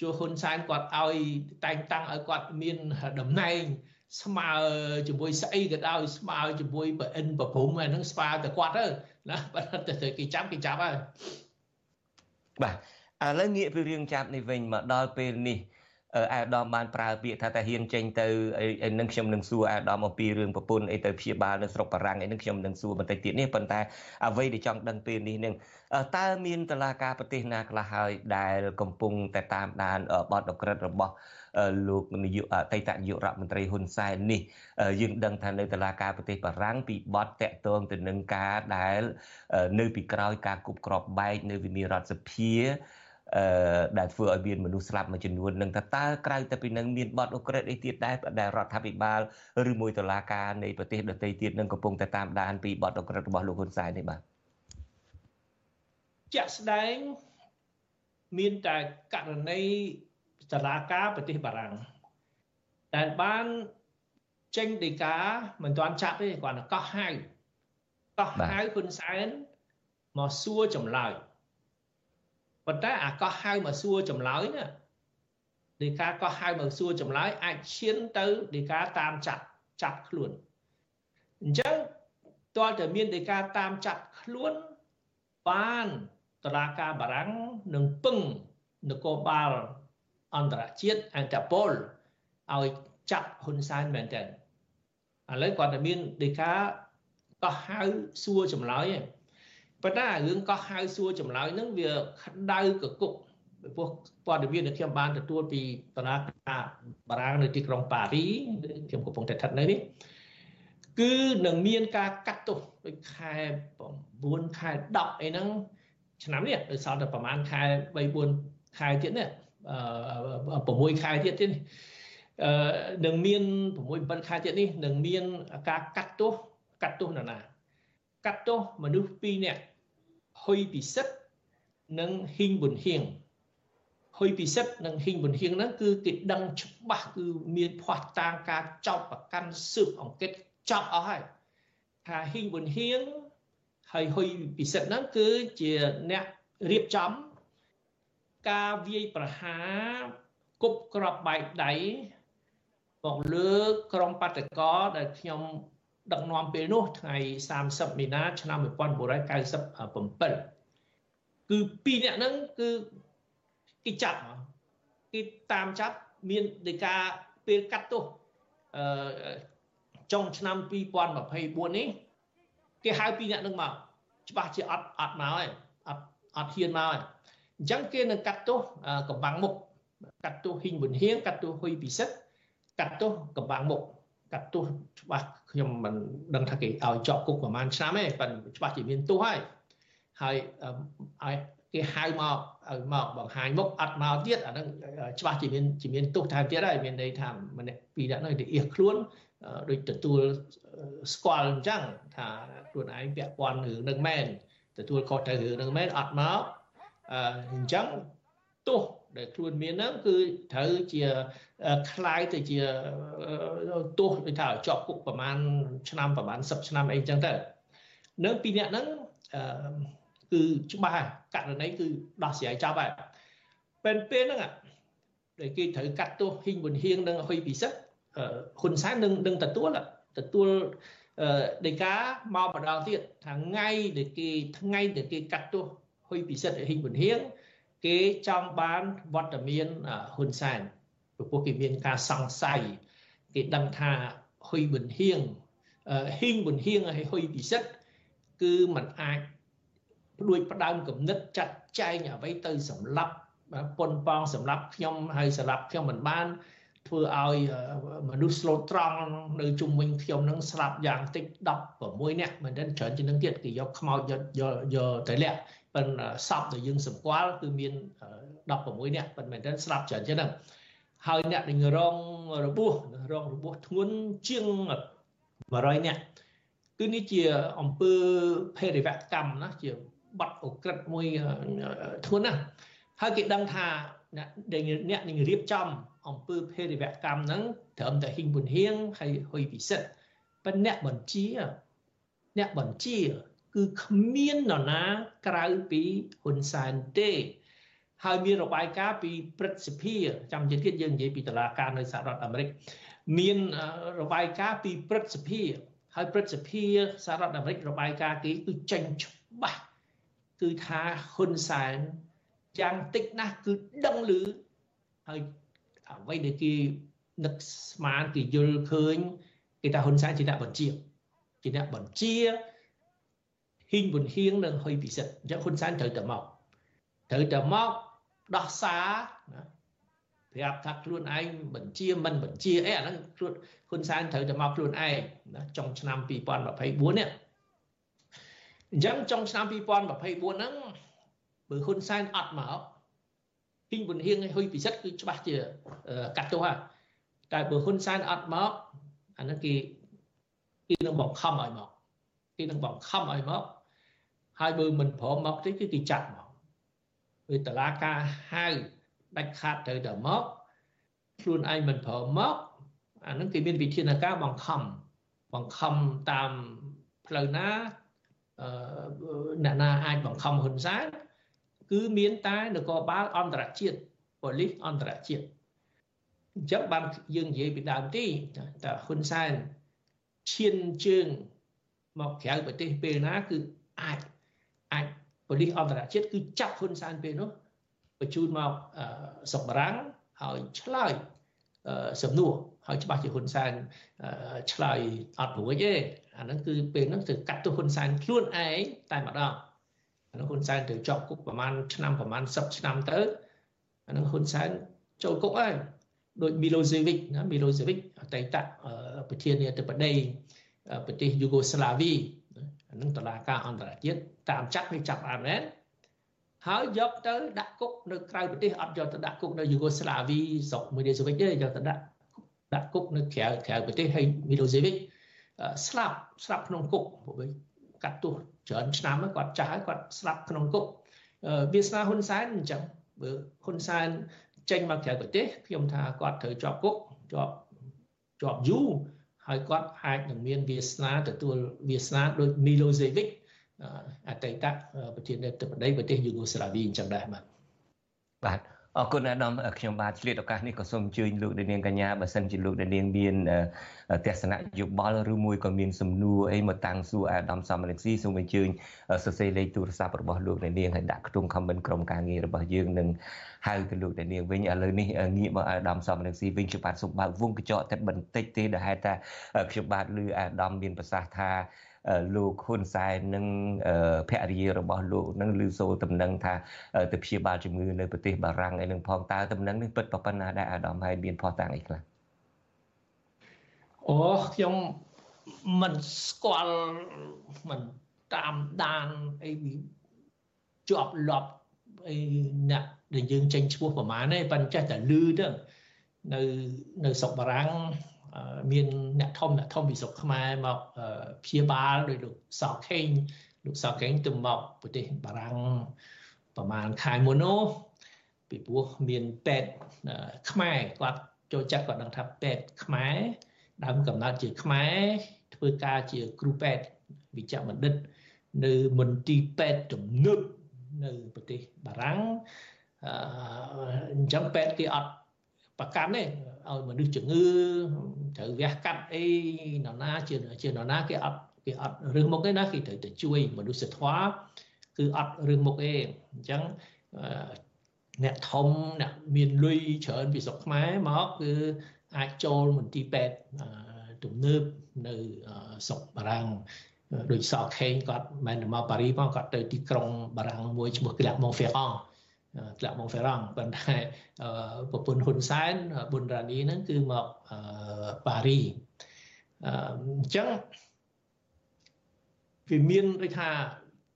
L: ជួហ៊ុនសែនគាត់ឲ្យតែងតាំងឲ្យគាត់មានតំណែងស្មើជាមួយស្អីក៏ដោយស្មើជាមួយប្រអិនប្រភុំអាហ្នឹងស្មើតែគាត់ទៅណាបើតែគេចាប់គេចាប់ហើយ
C: បាទឥឡូវងាកពីរឿងចាប់នេះវិញមកដល់ពេលនេះ អាដាមបានប្រើពាក្យថាតាហ៊ានចេញទៅអីនឹងខ្ញុំនឹងសួរអាដាមអំពីរឿងប្រពន្ធអីទៅព្យាបាលនៅស្រុកបារាំងអីនឹងខ្ញុំនឹងសួរបន្តិចទៀតនេះប៉ុន្តែអ្វីដែលចង់ដឹងពេលនេះនឹងតើមានតឡាការប្រទេសណាខ្លះហើយដែលកំពុងតែតាមដានបទអក្រិតរបស់លោកនាយកអតីតនាយករដ្ឋមន្ត្រីហ៊ុនសែននេះយើងដឹងថានៅតុលាការប្រទេសបារាំងពីបទតាក់ទងទៅនឹងការដែលនៅពីក្រោយការគប់ក្របបែកនៅវិមានរដ្ឋសភា អឺដែលធ្វើឲ្យមានមនុស្សស្លាប់មួយចំនួននឹងតើតើក្រៅតែពីនឹងមានបទអូក្រិតអីទៀតដែរដែលរដ្ឋាភិបាលឬមួយតុលាការនៃប្រទេសដទៃទៀតនឹងកំពុងតែតាមដានពីបទអូក្រិតរបស់លោកហ៊ុនសែននេះបាទ
L: ជាក់ស្ដែងមានតែករណីសាលាការប្រទេសបារាំងដែលបានចេញដីកាមិនទាន់ចាប់ទេគាត់កោះហៅកោះហៅហ៊ុនសែនមកសួរចម្លើយ ប៉ុន្តែអាកោះហៅមកសួរចម្លើយណាដីកាកោះហៅមកសួរចម្លើយអាចឈានទៅដីកាតាមចាប់ចាប់ខ្លួនអញ្ចឹងតើតើមានដីកាតាមចាប់ខ្លួនបានតឡាការបារាំងនឹងពឹងនគរបាលអន្តរជាតិអន្តពលឲ្យចាប់ហ៊ុនសែនមែនតើឥឡូវគាត់តែមានដីកាកោះហៅសួរចម្លើយឯង ប៉ុន្តែរឿងកោះហៅសួរចម្លើយហ្នឹងវាក្តៅកគុកពីព្រោះព័ត៌មានដែលខ្ញុំបានទទួលពីតារាការបារាំងនៅទីក្រុងប៉ារីខ្ញុំកំពុងតែស្ថិតនៅនេះគឺនឹងមានការកាត់ទោសដូចខែ9ខែ10អីហ្នឹងឆ្នាំនេះដោយសារតែប្រហែលខែ3 4ខែទៀតនេះ6ខែទៀតទៀតអឺនឹងមាន6 7ខែទៀតនេះនឹងមានការកាត់ទោសកាត់ទោសនរណា កាត់ទោសមនុស្ស2នាក់ហ៊ុយពិសិដ្ឋនិងហ៊ីងប៊ុនហៀងហ៊ុយពិសិដ្ឋនិងហ៊ីងប៊ុនហៀងហ្នឹងគឺគេដឹងច្បាស់គឺមានភ័ស្តុតាងការចោទប្រកាន់ស៊ើបអង្កេតចាប់អស់ហើយថាហ៊ីងប៊ុនហៀងហើយហ៊ុយពិសិដ្ឋហ្នឹងគឺជាអ្នករៀបចំការវាយប្រហារគប់ក្របបែកដៃមកលើក្រុមបដកដែលខ្ញុំ ដឹកនាំពេលនោះថ្ងៃ30មីនាឆ្នាំ1997គឺពីរនាក់ហ្នឹងគឺគេចាប់គេតាមចាប់មានដីកាពេលកាត់ទោសអឺចុងឆ្នាំ2024នេះគេហៅពីរនាក់ហ្នឹងមកច្បាស់ជាអត់អត់មកហើយអត់អត់ហ៊ានមកហើយអញ្ចឹងគេនឹងកាត់ទោសកំបាំងមុខកាត់ទោសហ៊ីងប៊ុនហៀងកាត់ទោសហ៊ុយពិសិដ្ឋកាត់ទោសកំបាំងមុខ កាត់ទោសច្បាស់ខ្ញុំមិនដឹងថាគេឲ្យជាប់គុកប្រហែលឆ្នាំទេប៉ុន្តែច្បាស់ជាមានទោសហើយហើយឲ្យគេហៅមកឲ្យមកបង្ហាញមុខអត់មកទៀតអាហ្នឹងច្បាស់ជាមានជាមានទោសថែមទៀតហើយមានន័យថាម្នាក់ពីរនាក់នោះទៅអៀសខ្លួនដូចទទួលស្គាល់អញ្ចឹងថាខ្លួនឯងពាក់ព័ន្ធរឿងនឹងមែនទទួលខុសត្រូវរឿងនឹងមែនអត់មកអញ្ចឹងទោស ដែលខ្លួនមានហ្នឹងគឺត្រូវជាคล้ายទៅជាទោសដូចថាជាប់គុកប្រហែលឆ្នាំប្រហែល10ឆ្នាំអីចឹងទៅនៅពីអ្នកហ្នឹងគឺច្បាស់ករណីគឺដោះស្រាយចប់ហើយពេលពេលហ្នឹងដែលគេត្រូវកាត់ទោសហ៊ីងប៊ុនហៀងនិងហ៊ុយពិសិដ្ឋហ៊ុនសែននឹងនឹងទទួលទទួលដីកាមកម្ដងទៀតថ្ងៃដែលគេថ្ងៃដែលគេកាត់ទោសហ៊ុយពិសិដ្ឋហ៊ីងប៊ុនហៀង គេចង់បានវត្តមានហ៊ុនសែនព្រោះគេមានការសង្ស័យគេដឹងថាហ៊ុយប៊ុនហៀងហ៊ីងប៊ុនហៀងហើយហ៊ុយពិសិដ្ឋគឺมันអាចព្រួយផ្ដើមគំនិតចាត់ចែងអ្វីទៅសម្លាប់ប៉ុនប៉ងសម្លាប់ខ្ញុំហើយសម្លាប់ខ្ញុំមិនបានធ្វើឲ្យមនុស្សស្លូតត្រង់នៅជុំវិញខ្ញុំនឹងស្លាប់យ៉ាងតិច16នាក់មិនដឹងច្រើនជាងនឹងទៀតគេយកខ្មោចយកយកទៅលាក់ ប៉ុន្តែសពដែលយើងសម្គាល់គឺមាន16នាក់ប៉ុន្តែមែនទេស្លាប់ច្រើនជាងហ្នឹងហើយអ្នកដែលរងរបួសរងរបួសធ្ងន់ជាង100នាក់គឺនេះជាអង្គើភេរវកម្មណាជាបាត់អក្រិតមួយធ្ងន់ណាស់ហើយគេដឹងថាអ្នកអ្នកនឹងរៀបចំអំពើភេរវកម្មហ្នឹងត្រឹមតែហ៊ីងប៊ុនហៀងហើយហ៊ុយពិសិដ្ឋប៉ុន្តែអ្នកបញ្ជាអ្នកបញ្ជា គឺគ្មាននរណាក្រៅពីហ៊ុនសែនទេ ហើយមានរបាយការណ៍ពីព្រឹទ្ធសភាចាំជាទៀតយើងនិយាយពីតឡាការនៅសហរដ្ឋអាមេរិកមានរបាយការណ៍ពីព្រឹទ្ធសភា ហើយព្រឹទ្ធសភាសហរដ្ឋអាមេរិករបាយការណ៍គេគឺចេញច្បាស់គឺថាហ៊ុនសែនយ៉ាងតិចណាស់គឺដឹងឮហើយអ្វីដែលគេនឹកស្មានគេយល់ឃើញគេថាហ៊ុនសែនជាអ្នកបញ្ជាជាអ្នកបញ្ជា ហ៊ីងប៊ុនហៀងនិងហ៊ុយពិសិដ្ឋអញ្ចឹងហ៊ុនសែនត្រូវតែមកត្រូវតែមកដោះសារណាប្រាប់ថាខ្លួនឯងបញ្ជាមិនបញ្ជាអីអាហ្នឹងខ្លួនហ៊ុនសែនត្រូវតែមកខ្លួនឯងណាចុងឆ្នាំ2024នេះអញ្ចឹងចុងឆ្នាំ2024ហ្នឹងបើហ៊ុនសែនអត់មកហ៊ីងប៊ុនហៀងហើយហ៊ុយពិសិដ្ឋគឺច្បាស់ជាកាត់ទោសហើយតែបើហ៊ុនសែនអត់មកអាហ្នឹងគេគេនឹងបង្ខំឲ្យមកគេនឹងបង្ខំឲ្យមក ហើយបើមិនព្រមមកទេគឺគេចាប់មកពេលតឡាការហៅដាច់ខាតត្រូវតែមកខ្លួនឯងមិនព្រមមកអានឹងគេមានវិធានការបង្ខំបង្ខំតាមផ្លូវណាអឺអ្នកណាអាចបង្ខំហ៊ុនសែនគឺមានតែនគរបាលអន្តរជាតិប៉ូលីសអន្តរជាតិអញ្ចឹងបានយើងនិយាយពីដើមទីតើហ៊ុនសែនឈានជើងមកក្រៅប្រទេសពេលណាគឺអាចអាច ប៉ូលីសអន្តរជាតិគឺចាប់ហ៊ុនសែនពេលនោះបញ្ជូនមកសុកបារាំងហើយឆ្លើយសំណួរហើយច្បាស់ជាហ៊ុនសែនឆ្លើយអត់រួចទេអាហ្នឹងគឺពេលហ្នឹងទៅកាត់ទោសហ៊ុនសែនខ្លួនឯងតែម្ដងអាហ្នឹងហ៊ុនសែនទៅជាប់គុកប្រហែលឆ្នាំប្រហែល10ឆ្នាំទៅអាហ្នឹងហ៊ុនសែនចូលគុកហើយដូច Milosevic ណា Milosevic អតីតប្រធានាធិបតីប្រទេសយូហ្គោស្លាវីអា នឹងតឡាការអន្តរជាតិតាមចាប់វាចាប់អាមែនហើយយកទៅដាក់គុកនៅក្រៅប្រទេសអត់យកទៅដាក់គុកនៅយូហ្គោស្លាវីស្រុកមួយនេះទេយកទៅដាក់ដាក់គុកនៅក្រៅក្រៅប្រទេសហើយ Milosevic ស្លាប់ស្លាប់ក្នុងគុកពួកវិញកាត់ទោសច្រើនឆ្នាំគាត់ចាស់គាត់ស្លាប់ក្នុងគុកវាសនាហ៊ុនសែនអញ្ចឹងបើហ៊ុនសែនចេញមកក្រៅប្រទេសខ្ញុំថាគាត់ត្រូវជាប់គុកជាប់ជាប់យូរ ហើយគាត់អាចនឹងមានវាសនាទទួលវាសនាដូច Milosevic អតីតប្រធានាធិបតីប្រទេសយូហ្គោស្លាវីអញ្ចឹងដែរបាទ
C: បាទ អរគុណអាដាមខ្ញុំបាទឆ្លៀតឱកាសនេះក៏សូមអញ្ជើញលោកនាងកញ្ញាបើសិនជាលោកនាងមានទស្សនៈយោបល់ឬមួយក៏មានសំណួរអីមកតាំងសួរអាដាមសំរងស៊ីសូមអញ្ជើញសរសេរលេខទូរស័ព្ទរបស់លោកនាងហើយដាក់ក្នុង comment ក្រុមការងាររបស់យើងនឹងហៅទៅលោកនាងវិញឥឡូវនេះងាកមកអាដាមសំរងស៊ីវិញខ្ញុំបាទសូមបើកវងកញ្ចក់តែបន្តិចទេដែលហេតុថាខ្ញុំបាទឮអាដាមមានប្រសាសន៍ថា លោកហ៊ុនសែននិងភរិយារបស់លោកនឹងឮសូរតំណែងថាទៅព្យាបាលជំងឺនៅប្រទេសបារាំងអីនឹងផងតើតំណែងនេះពិតប៉ុណ្ណាដែរអាដាមហើយមានផុសតាំងអីខ្លះ
L: អូខ្ញុំមិនស្គាល់មិនតាមដានអីជាប់លាប់អីអ្នកដែលយើងចេញឈ្មោះប្រហែលទេប៉ុន្តែចេះតែលឺទៅនៅនៅស្រុកបារាំង មានអ្នកធំអ្នកធំពីស្រុកខ្មែរមកព្យាបាលដោយលោកសោខេងលោកសោខេងទៅមកប្រទេសបារាំងប្រហែលខែមុននោះពីព្រោះមានពេទ្យខ្មែរគាត់ចូលចិត្តគាត់ដឹងថាពេទ្យខ្មែរដើមកំណើតជាខ្មែរធ្វើការជាគ្រូពេទ្យវិជ្ជបណ្ឌិត នៅមន្ទីរពេទ្យទំនើបនៅប្រទេសបារាំងអញ្ចឹងពេទ្យគេអត់ ប្រកាន់ទេឲ្យមនុស្សជំងឺត្រូវវះកាត់អីនរណាជាជានរណាគេអត់គេអត់រឿងមុខទេណាគេត្រូវទៅជួយមនុស្សធម៌គឺអត់រឿងមុខទេអញ្ចឹងអ្នកធំអ្នកមានលុយច្រើនពីស្រុកខ្មែរមកគឺអាចចូលមន្ទីរពេទ្យទំនើបនៅស្រុកបារាំងដូចសខេងគាត់មិនមកប៉ារីមកគាត់ទៅទីក្រុងបារាំងមួយឈ្មោះក្លាក់ម៉ុងហ្វេរ៉ង់ ក្លាក់ម៉ុងហ្វេរ៉ង់ប៉ុន្តែប្រពន្ធហ៊ុនសែនប៊ុនរ៉ានីហ្នឹងគឺមកប៉ារីអញ្ចឹងវាមានដូចថា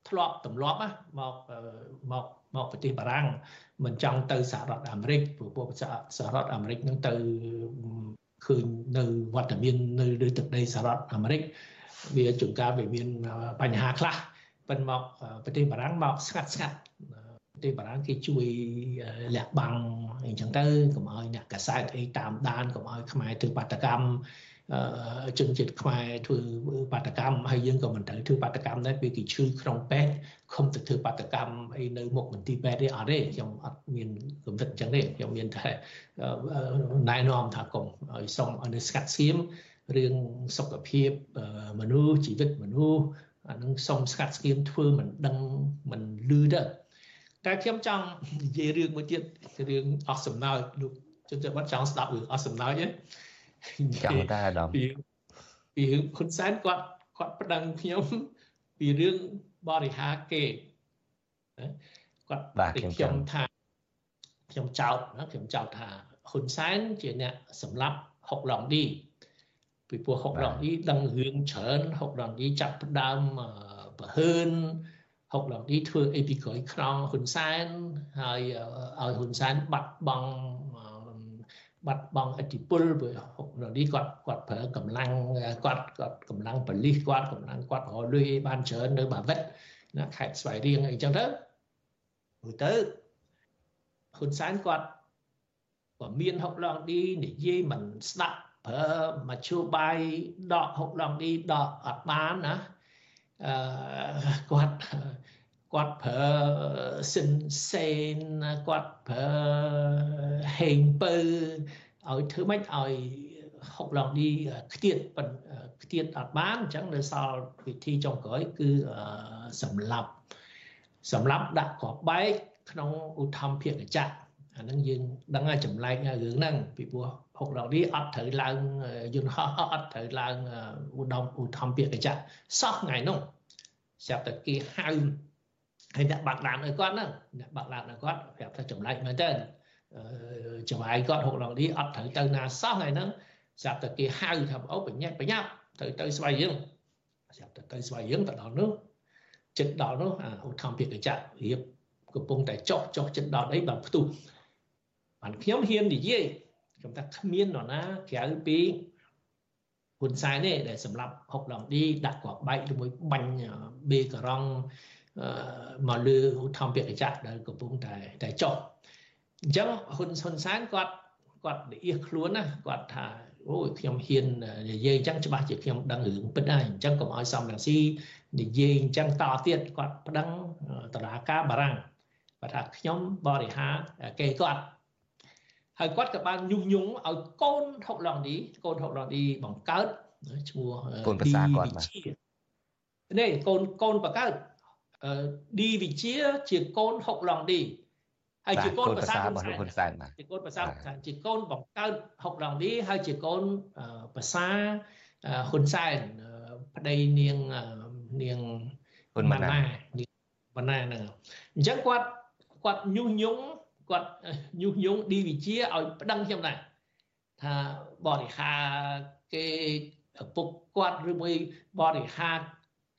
L: ធ្លាប់ទម្លាប់មកមកមកប្រទេសបារាំងមិនចង់ទៅសហរដ្ឋអាមេរិកព្រោះពួកសហរដ្ឋអាមេរិកនឹងទៅឃើញនៅវត្តមាននៅលើទឹកដីសហរដ្ឋអាមេរិកវាជួនកាលវាមានបញ្ហាខ្លះប៉ុន្តែមកប្រទេសបារាំងមកស្ងាត់ស្ងាត់ ប្រទេសបារាំងគេជួយលះបាំងអីចឹងទៅកុំឲ្យអ្នកកសែតអីតាមដានកុំឲ្យខ្មែរធ្វើបាតកម្មជនជាតិខ្មែរធ្វើបាតកម្មហើយយើងក៏មិនត្រូវធ្វើបាតកម្មដែរពេលគេឈឺក្នុងពេទ្យខំទៅធ្វើបាតកម្មអីនៅមុខមន្ទីរពេទ្យទេអត់ទេខ្ញុំអត់មានគំនិតអញ្ចឹងទេខ្ញុំមានតែណែនាំថាកុំឲ្យសុំឲ្យនៅស្កាត់ស្ងៀមរឿងសុខភាពមនុស្សជីវិតមនុស្សអានឹងសុំស្កាត់ស្ងៀមធ្វើមិនដឹងមិនលឺទៅ តែខ្ញុំចង់និយាយរឿងមួយទៀតរឿងអស់សំណើចលោកជនជាតិបាត់ចង់ស្ដាប់រឿងអស់សំណើចទេ
C: ចង់តែអាដាម
L: ពីពីរឿងហ៊ុនសែនគាត់គាត់ប្តឹងខ្ញុំពីរឿងបរិហាគេគាត់
C: បាទខ្ញុំ
L: ថាខ្ញុំចោទខ្ញុំចោទថាហ៊ុនសែនជាអ្នកសម្លាប់ហុកឡងឌីពីព្រោះហុកឡងឌីដឹងរឿងច្រើនហុកឡងឌីចាប់ផ្ដើមប្រហើន ហុកឡងឌីធ្វើអីពីក្រោយខ្នងហ៊ុនសែនហើយឲ្យហ៊ុនសែនបាត់បង់បាត់បង់អធិពលព្រោះហុកឡងឌីគាត់គាត់ប្រើកម្លាំងគាត់គាត់កម្លាំងបលិសគាត់កម្លាំងគាត់រលុយបានច្រើននៅបាវិតណាខេត្តស្វាយរៀងអីចឹងទៅទៅហ៊ុនសែនគាត់ក៏មានហុកឡងឌីនិយាយមិនស្ដាប់ប្រើមជ្ឈបាយដកហុកឡងឌីដកអត់បានណា អឺគាត់គាត់ប្រើសិនសេនគាត់ប្រើហេងពៅឲ្យធ្វើម៉េចឲ្យហុកឡងឌីខ្ទៀតខ្ទៀតអត់បានអញ្ចឹងនៅសល់វិធីចុងក្រោយគឺសម្លាប់សម្លាប់ដាក់ក្របបែកក្នុងឧទ្ធម្ភាគចក្រអាហ្នឹងយើងដឹងហើយចម្លែករឿងហ្នឹងពីព្រោះ ហុកដងនេះអត់ត្រូវឡើងយន្តហោះអត់ត្រូវឡើងឧត្តមឧទ្ធម្ភាគចក្រសោះថ្ងៃនោះស្រាប់តែគេហៅហើយអ្នកបាក់ឡានឲ្យគាត់ហ្នឹងអ្នកបាក់ឡានឲ្យគាត់ប្រាប់ថាចម្លែកមែនតើចង្វាយគាត់ហុកដងនេះអត់ត្រូវទៅណាសោះថ្ងៃហ្នឹងស្រាប់តែគេហៅថាអូបញ្ញាប់បញ្ញាប់ទៅទៅស្វ័យយើងស្រាប់តែទៅស្វ័យយើងទៅដល់នោះចិត្តដល់នោះឧទ្ធម្ភាគចក្ររៀបកំពុងតែចុះចុះចិត្តដល់អីបានផ្ទុះបានខ្ញុំហ៊ាននិយាយ ខ្ញុំថាគ្មាននរណាក្រៅពីហ៊ុនសែនទេដែលសម្រាប់ហុកឡងឌីដាក់ក្របបែកជាមួយបាញ់បេការ៉ង់មកលើឧទ្ធម្ភាគចក្រដែលកំពុងតែតែចុះអញ្ចឹងហ៊ុនហ៊ុនសែនគាត់គាត់លាអៀសខ្លួនណាគាត់ថាអូយខ្ញុំហ៊ាននិយាយអញ្ចឹងច្បាស់ជាខ្ញុំដឹងរឿងពិតហើយអញ្ចឹងកុំឲ្យសំរងស៊ីនិយាយអញ្ចឹងតទៀតគាត់ប្តឹងតឡាការបារាំងគាត់ថាខ្ញុំបរិហាគេគាត់ ហើយគាត់ក៏បានយុះញងឲ្យកូនហុកឡងឌីកូនហុកឡងឌីបង្កើតឈ្មោះ
C: កូនប្រសាគាត់បាទ
L: នេះកូនកូនបង្កើតឌីវិជាជាកូនហុកឡងឌីហើយជាកូនប្រសា
C: របស់លោកហ៊ុនសែនបាទ
L: ជាកូនប្រសាជាកូនបង្កើតហុកឡងឌីហើយជាកូនប្រសាហ៊ុនសែនប្តីនាងនាង
C: ហ៊ុនម៉ាណា
L: នាងម៉ាណាហ្នឹងអញ្ចឹងគាត់គាត់ញុះញង់ គាត់ញុះញង់ឌីវិជាឲ្យប្តឹងខ្ញុំដែរថាបរិហាគេពុកគាត់ឬមួយបរិហា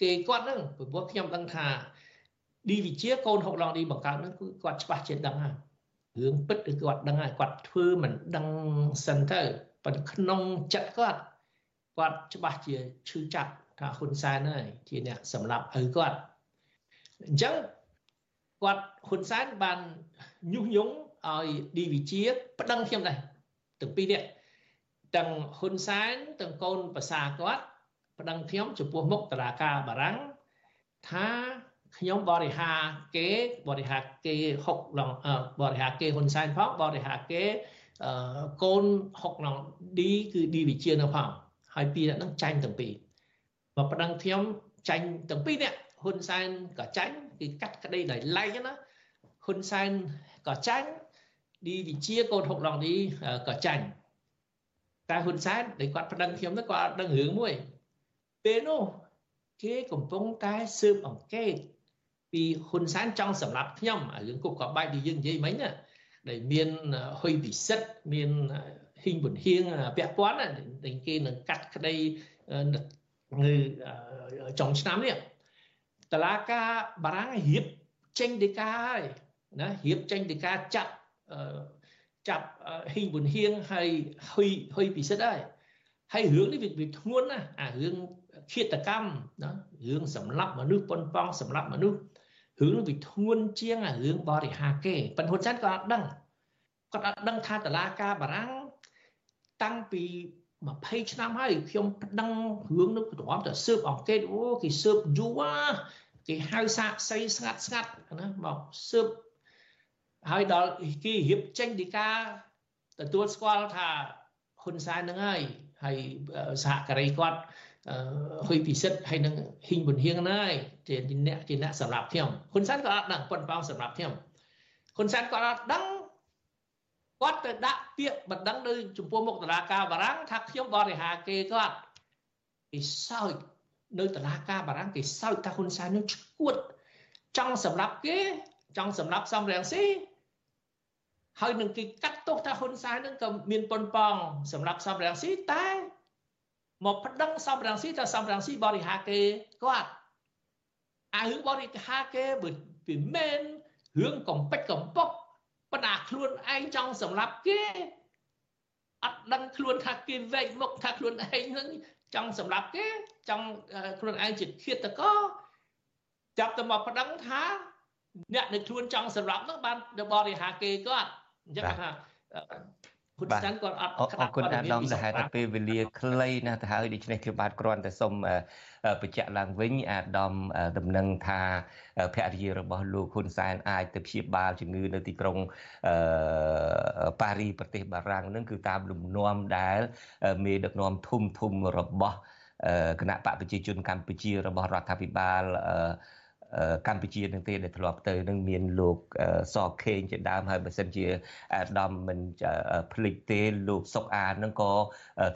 L: គេគាត់ហ្នឹងព្រោះខ្ញុំដឹងថាឌីវិជាកូនហុកឡងឌីបង្កើតហ្នឹងគឺគាត់ច្បាស់ជាដឹងហើយរឿងពិតគឺគាត់ដឹងហើយគាត់ធ្វើមិនដឹងសិនទៅប៉ុន្តែក្នុងចិត្តគាត់គាត់ច្បាស់ជាឈឺចាប់ថាហ៊ុនសែនហើយជាអ្នកសម្លាប់ឪគាត់អញ្ចឹង គាត់ហ៊ុនសែនបានញុះញង់ឲ្យឌីវិជាប្តឹងខ្ញុំដែរទាំងពីរនេះទាំងហ៊ុនសែនទាំងកូនប្រសាគាត់ប្តឹងខ្ញុំចំពោះមុខតឡាការបារាំងថាខ្ញុំបរិហាគេបរិហាគេហុកឡងបរិហាគេហ៊ុនសែនផងបរិហាគេកូនហុកឡងឌីគឺឌីវិជានៅផងហើយពីរអ្នកហ្នឹងចាញ់ទាំងពីរមកប្តឹងខ្ញុំចាញ់ទាំងពីរអ្នកហ៊ុនសែនក៏ចាញ់ គឺកាត់ក្តីដោយឡែកណាហ៊ុនសែនក៏ចាញ់ឌីវិជាកូនហុកឡងឌីក៏ចាញ់តែហ៊ុនសែនដែលគាត់ប្តឹងខ្ញុំទៅគាត់អត់ដឹងរឿងមួយពេលនោះគេកំពុងតែស៊ើបអង្កេតពីហ៊ុនសែនចង់សម្លាប់ខ្ញុំរឿងគប់ក៏បែកដែលយើងនិយាយមិញណាដែលមានហ៊ុយពិសិដ្ឋមានហ៊ីងប៊ុនហៀងពាក់ព័ន្ធដែលគេនឹងកាត់ក្តីនៅចុងឆ្នាំនេះ តឡាការបារាំងរៀបចេញដីកាហើយណារៀបចេញដីកាចាប់ចាប់ហ៊ីងប៊ុនហៀងហើយហ៊ុយហ៊ុយពិសិដ្ឋហើយហើយរឿងនេះវាធ្ងន់ណាអារឿងឃាតកម្មណារឿងសម្លាប់មនុស្សប៉ុនប៉ងសម្លាប់មនុស្សរឿងនេះវាធ្ងន់ជាងអារឿងបរិហាគេប៉ុន្តែហ៊ុនសែនក៏អត់ដឹងគាត់អត់ដឹងថាតឡាការបារាំងតាំងពី20ឆ្នាំហើយខ្ញុំប្តឹងរឿងនោះទ្រាំតែស៊ើបអង្កេតអូគេស៊ើបយូរ គេហៅសាកសីស្ងាត់ស្ងាត់ណាមកស៊ើបហើយដល់គេរៀបចេញដីកាទទួលស្គាល់ថាហ៊ុនសែននឹងហើយហើយសហការីគាត់ហ៊ុយពិសិដ្ឋហើយនឹងហ៊ីងប៊ុនហៀងហ្នឹងហើយជាអ្នកជាអ្នកសម្រាប់ខ្ញុំហ៊ុនសែនក៏អត់ដឹងប៉ុនប៉ោសម្រាប់ខ្ញុំហ៊ុនសែនក៏អត់ដឹងគាត់ទៅដាក់ពាក្យបណ្ដឹងនៅចំពោះមុខតុលាការបារាំងថាខ្ញុំបរិហាគេគាត់គេសើច នៅតុលាការបារាំងគេសើចថាហ៊ុនសែននឹងឈួតចង់សម្រាប់គេចង់សម្រាប់សំរងស៊ីហើយនឹងគេកាត់ទោសថាហ៊ុនសែននឹងក៏មានប៉ុនប៉ងសម្រាប់សំរងស៊ីតែមកប្តឹងសំរងស៊ីថាសំរងស៊ីបរិហាគេគាត់អារឿងបរិហាគេពីមែនរឿងកំពេចកំពុកប៉ុន្តែខ្លួនឯងចង់សម្លាប់គេអត់ដឹងខ្លួនថាគេវែកមុខថាខ្លួនឯងនឹង ចង់សម្លាប់គេចង់ខ្លួនឯងជាឃាតករចាប់ទៅមកប្តឹងថាអ្នកនៅខ្លួនចង់សម្លាប់នឹងបានបរិហាគេគាត់អញ្ចឹងថា ហ៊ុនសែនគាត់អត់
C: អរគុណអាដាមដែលហេតុតែពេលវេលាខ្លីណាស់ទៅហើយដូច្នេះខ្ញុំបាទគ្រាន់តែសូមបញ្ជាក់ឡើងវិញអាដាមដំណឹងថាភរិយារបស់លោកហ៊ុនសែនអាចទៅព្យាបាលជំងឺនៅទីក្រុងប៉ារីប្រទេសបារាំងនឹងគឺតាមលំនាំដែលមេដឹកនាំធំធំរបស់គណៈបកប្រជាជនកម្ពុជារបស់រដ្ឋាភិបាល កម្ពុជានឹងទេដែលធ្លាប់ទៅនឹងមានលោកសខេងជាដើមហើយបើសិនជាអាដាមមិនភ្លេចទេលោកសុកអាននឹងក៏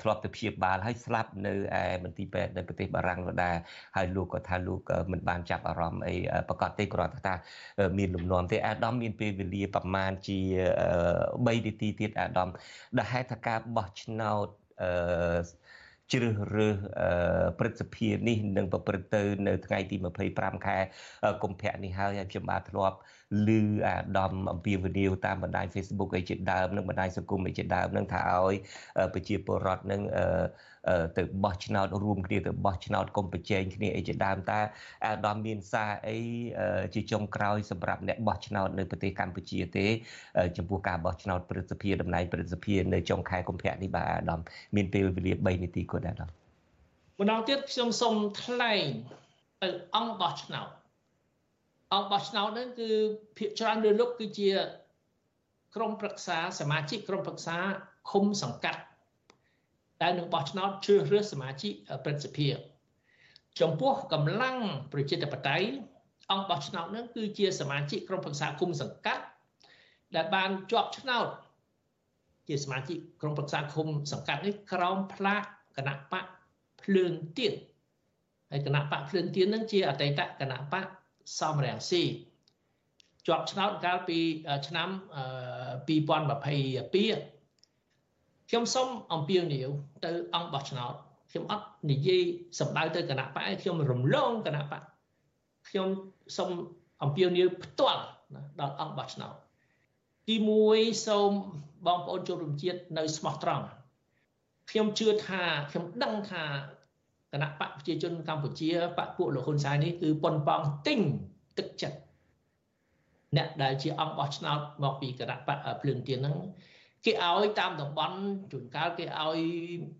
C: ធ្លាប់ទៅព្យាបាលហើយស្លាប់នៅឯមន្ទីរពេទ្យនៅប្រទេសបារាំងនោះដែរហើយលោកក៏ថាលោកមិនបានចាប់អារម្មណ៍អីប្រកាសទេគ្រាន់តែថាមានលំនាំទេអាដាមមានពេលវេលាប្រមាណជា3នាទីទៀតអាដាមដែលហេតុថាការបោះឆ្នោតអឺ ជ្រើសរើសព្រឹទ្ធសភានេះនឹងប្រព្រឹត្តទៅនៅថ្ងៃទី25ខែកុម្ភៈនេះហើយហើយខ្ញុំបាទធ្លាប់ឮអាដាមអំពីវីដេអូតាមបណ្ដាញ Facebook អីជាដើមនិងបណ្ដាញសង្គមអីជាដើមនឹងថាឲ្យប្រជាពលរដ្ឋនឹង ទៅបោះឆ្នោតរួមគ្នាទៅបោះឆ្នោតកុំប្រជែងគ្នាអីជាដើមតើអាដាមមានសារអីជាចុងក្រោយសម្រាប់អ្នកបោះឆ្នោតនៅប្រទេសកម្ពុជាទេចំពោះការបោះឆ្នោតព្រឹទ្ធសភាតំណែងព្រឹទ្ធសភានៅចុងខែកុម្ភៈនេះបាទអាដាមមានពេលវេលា3នាទីគត់អាដាម
L: ម្ដងទៀតខ្ញុំសូមថ្លែងទៅអង្គបោះឆ្នោតអង្គបោះឆ្នោតហ្នឹងគឺភាគច្រើនលើលោកគឺជាក្រុមប្រឹក្សាសមាជិកក្រុមប្រឹក្សាឃុំសង្កាត់ ដែលនឹងបោះឆ្នោតជ្រើសរើសសមាជិកព្រឹទ្ធសភាចំពោះកម្លាំងប្រជាធិបតេយ្យអង្គបោះឆ្នោតនឹងគឺជាសមាជិកក្រុមប្រឹក្សាគុំសង្កាត់ដែលបានជាប់ឆ្នោតជាសមាជិកក្រុមប្រឹក្សាគុំសង្កាត់នេះក្រោមផ្លាកគណៈបកភ្លើងទៀនហើយគណៈបកភ្លើងទៀននឹងជាអតីតគណៈបកសំរងស៊ីជាប់ឆ្នោតកាលពីឆ្នាំ2022 ខ្ញុំសូមអំពាវនាវទៅអង្គបោះឆ្នោតខ្ញុំអត់និយាយសម្ដៅទៅគណៈបកខ្ញុំរំលងគណៈបកខ្ញុំសូមអំពាវនាវផ្ទាល់ដល់អង្គបោះឆ្នោតទី1សូមបងប្អូនចូលរួមជាតិនៅស្មោះត្រង់ខ្ញុំជឿថាខ្ញុំដឹងថាគណៈបកប្រជាជនកម្ពុជាបកពួកលោកហ៊ុនសែននេះគឺប៉ុនប៉ងទិញទឹកចិត្តអ្នកដែលជាអង្គបោះឆ្នោតមកពីគណៈបកភ្លើងទៀនហ្នឹង គេឲ្យតាមតំបន់ជួនកាលគេឲ្យ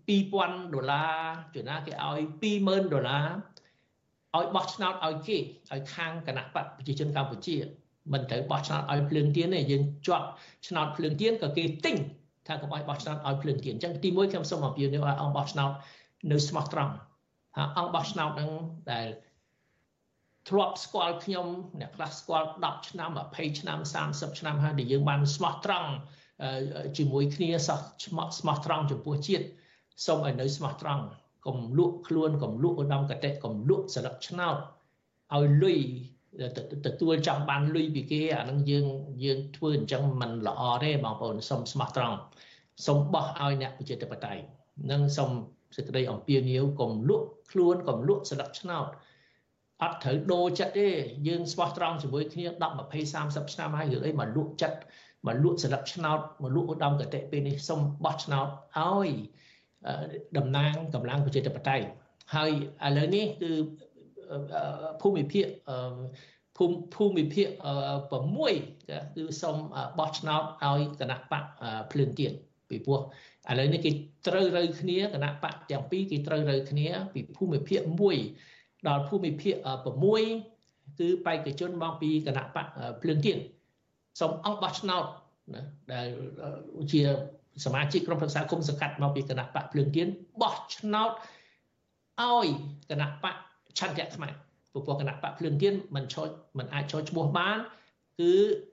L: 2000ដុល្លារជួនណាគេឲ្យ20000ដុល្លារឲ្យបោះឆ្នោតឲ្យគេឲ្យខាងគណៈបកប្រជាជនកម្ពុជាមិនត្រូវបោះឆ្នោតឲ្យភ្លើងទៀនទេយើងជាប់ឆ្នោតភ្លើងទៀនក៏គេទិញថាកុំឲ្យបោះឆ្នោតឲ្យភ្លើងទៀនអញ្ចឹងទី1ខ្ញុំសូមអំពាវនាវឲ្យអង្គបោះឆ្នោតនៅស្មោះត្រង់ថាអង្គបោះឆ្នោតហ្នឹងដែលធ្លាប់ស្គាល់ខ្ញុំអ្នកខ្លះស្គាល់10ឆ្នាំ20ឆ្នាំ30ឆ្នាំហើយដែលយើងបានស្មោះត្រង់ ជាមួយគ្នាសោះស្មោះត្រង់ចំពោះជាតិសូមឲ្យនៅស្មោះត្រង់កុំលក់ខ្លួនកុំលក់ឧត្តមកតេកុំលក់ស្លឹកឆ្នោតឲ្យលុយទទួលចង់បានលុយពីគេអានឹងយើងយើងធ្វើអញ្ចឹងมันល្អទេបងប្អូនសូមស្មោះត្រង់សូមបោះឲ្យអ្នកប្រជាធិបតេយ្យនិងសូមសេចក្តីអំពាវនាវកុំលក់ខ្លួនកុំលក់ស្លឹកឆ្នោតអត់ត្រូវដូរចិត្តទេយើងស្មោះត្រង់ជាមួយគ្នា10 20 30ឆ្នាំហើយរឿងអីមកលក់ចិត្ត មកលក់ស្លឹកឆ្នោតមកលក់ឧត្តមកតេពេលនេះសូមបោះឆ្នោតឲ្យតំណាងកម្លាំងប្រជាធិបតេយ្យហើយឥឡូវនេះគឺភូមិភាគភូមិភូមិភាគ6គឺសូមបោះឆ្នោតឲ្យគណៈបកភ្លើងទៀនពីព្រោះឥឡូវនេះគេត្រូវរើគ្នាគណៈបកទាំងពីរគេត្រូវរើគ្នាពីភូមិភាគ1ដល់ភូមិភាគ6គឺបេក្ខជនមកពីគណៈបកភ្លើងទៀន សូមអង្គបោះឆ្នោតណាដែលជាសមាជិកក្រុមប្រឹក្សាគុំសង្កាត់មកពីគណៈបកភ្លើងទៀនបោះឆ្នោតឲ្យគណៈបកឆន្ទៈខ្មែរព្រោះគណៈបកភ្លើងទៀនមិនឈរមិនអាចចូលឈ្មោះបានគឺ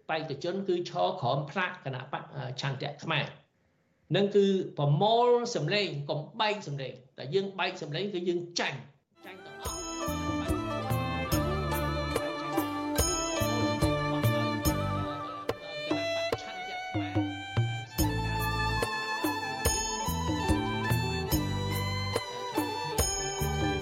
L: បេក្ខជនគឺឈរក្រោមផ្លាកគណៈបកឆន្ទៈខ្មែរនឹងគឺប្រមូលសម្លេងកុំបែកសម្លេងតែយើងបែកសម្លេងគឺយើងចាញ់ចាញ់ទាំងអស់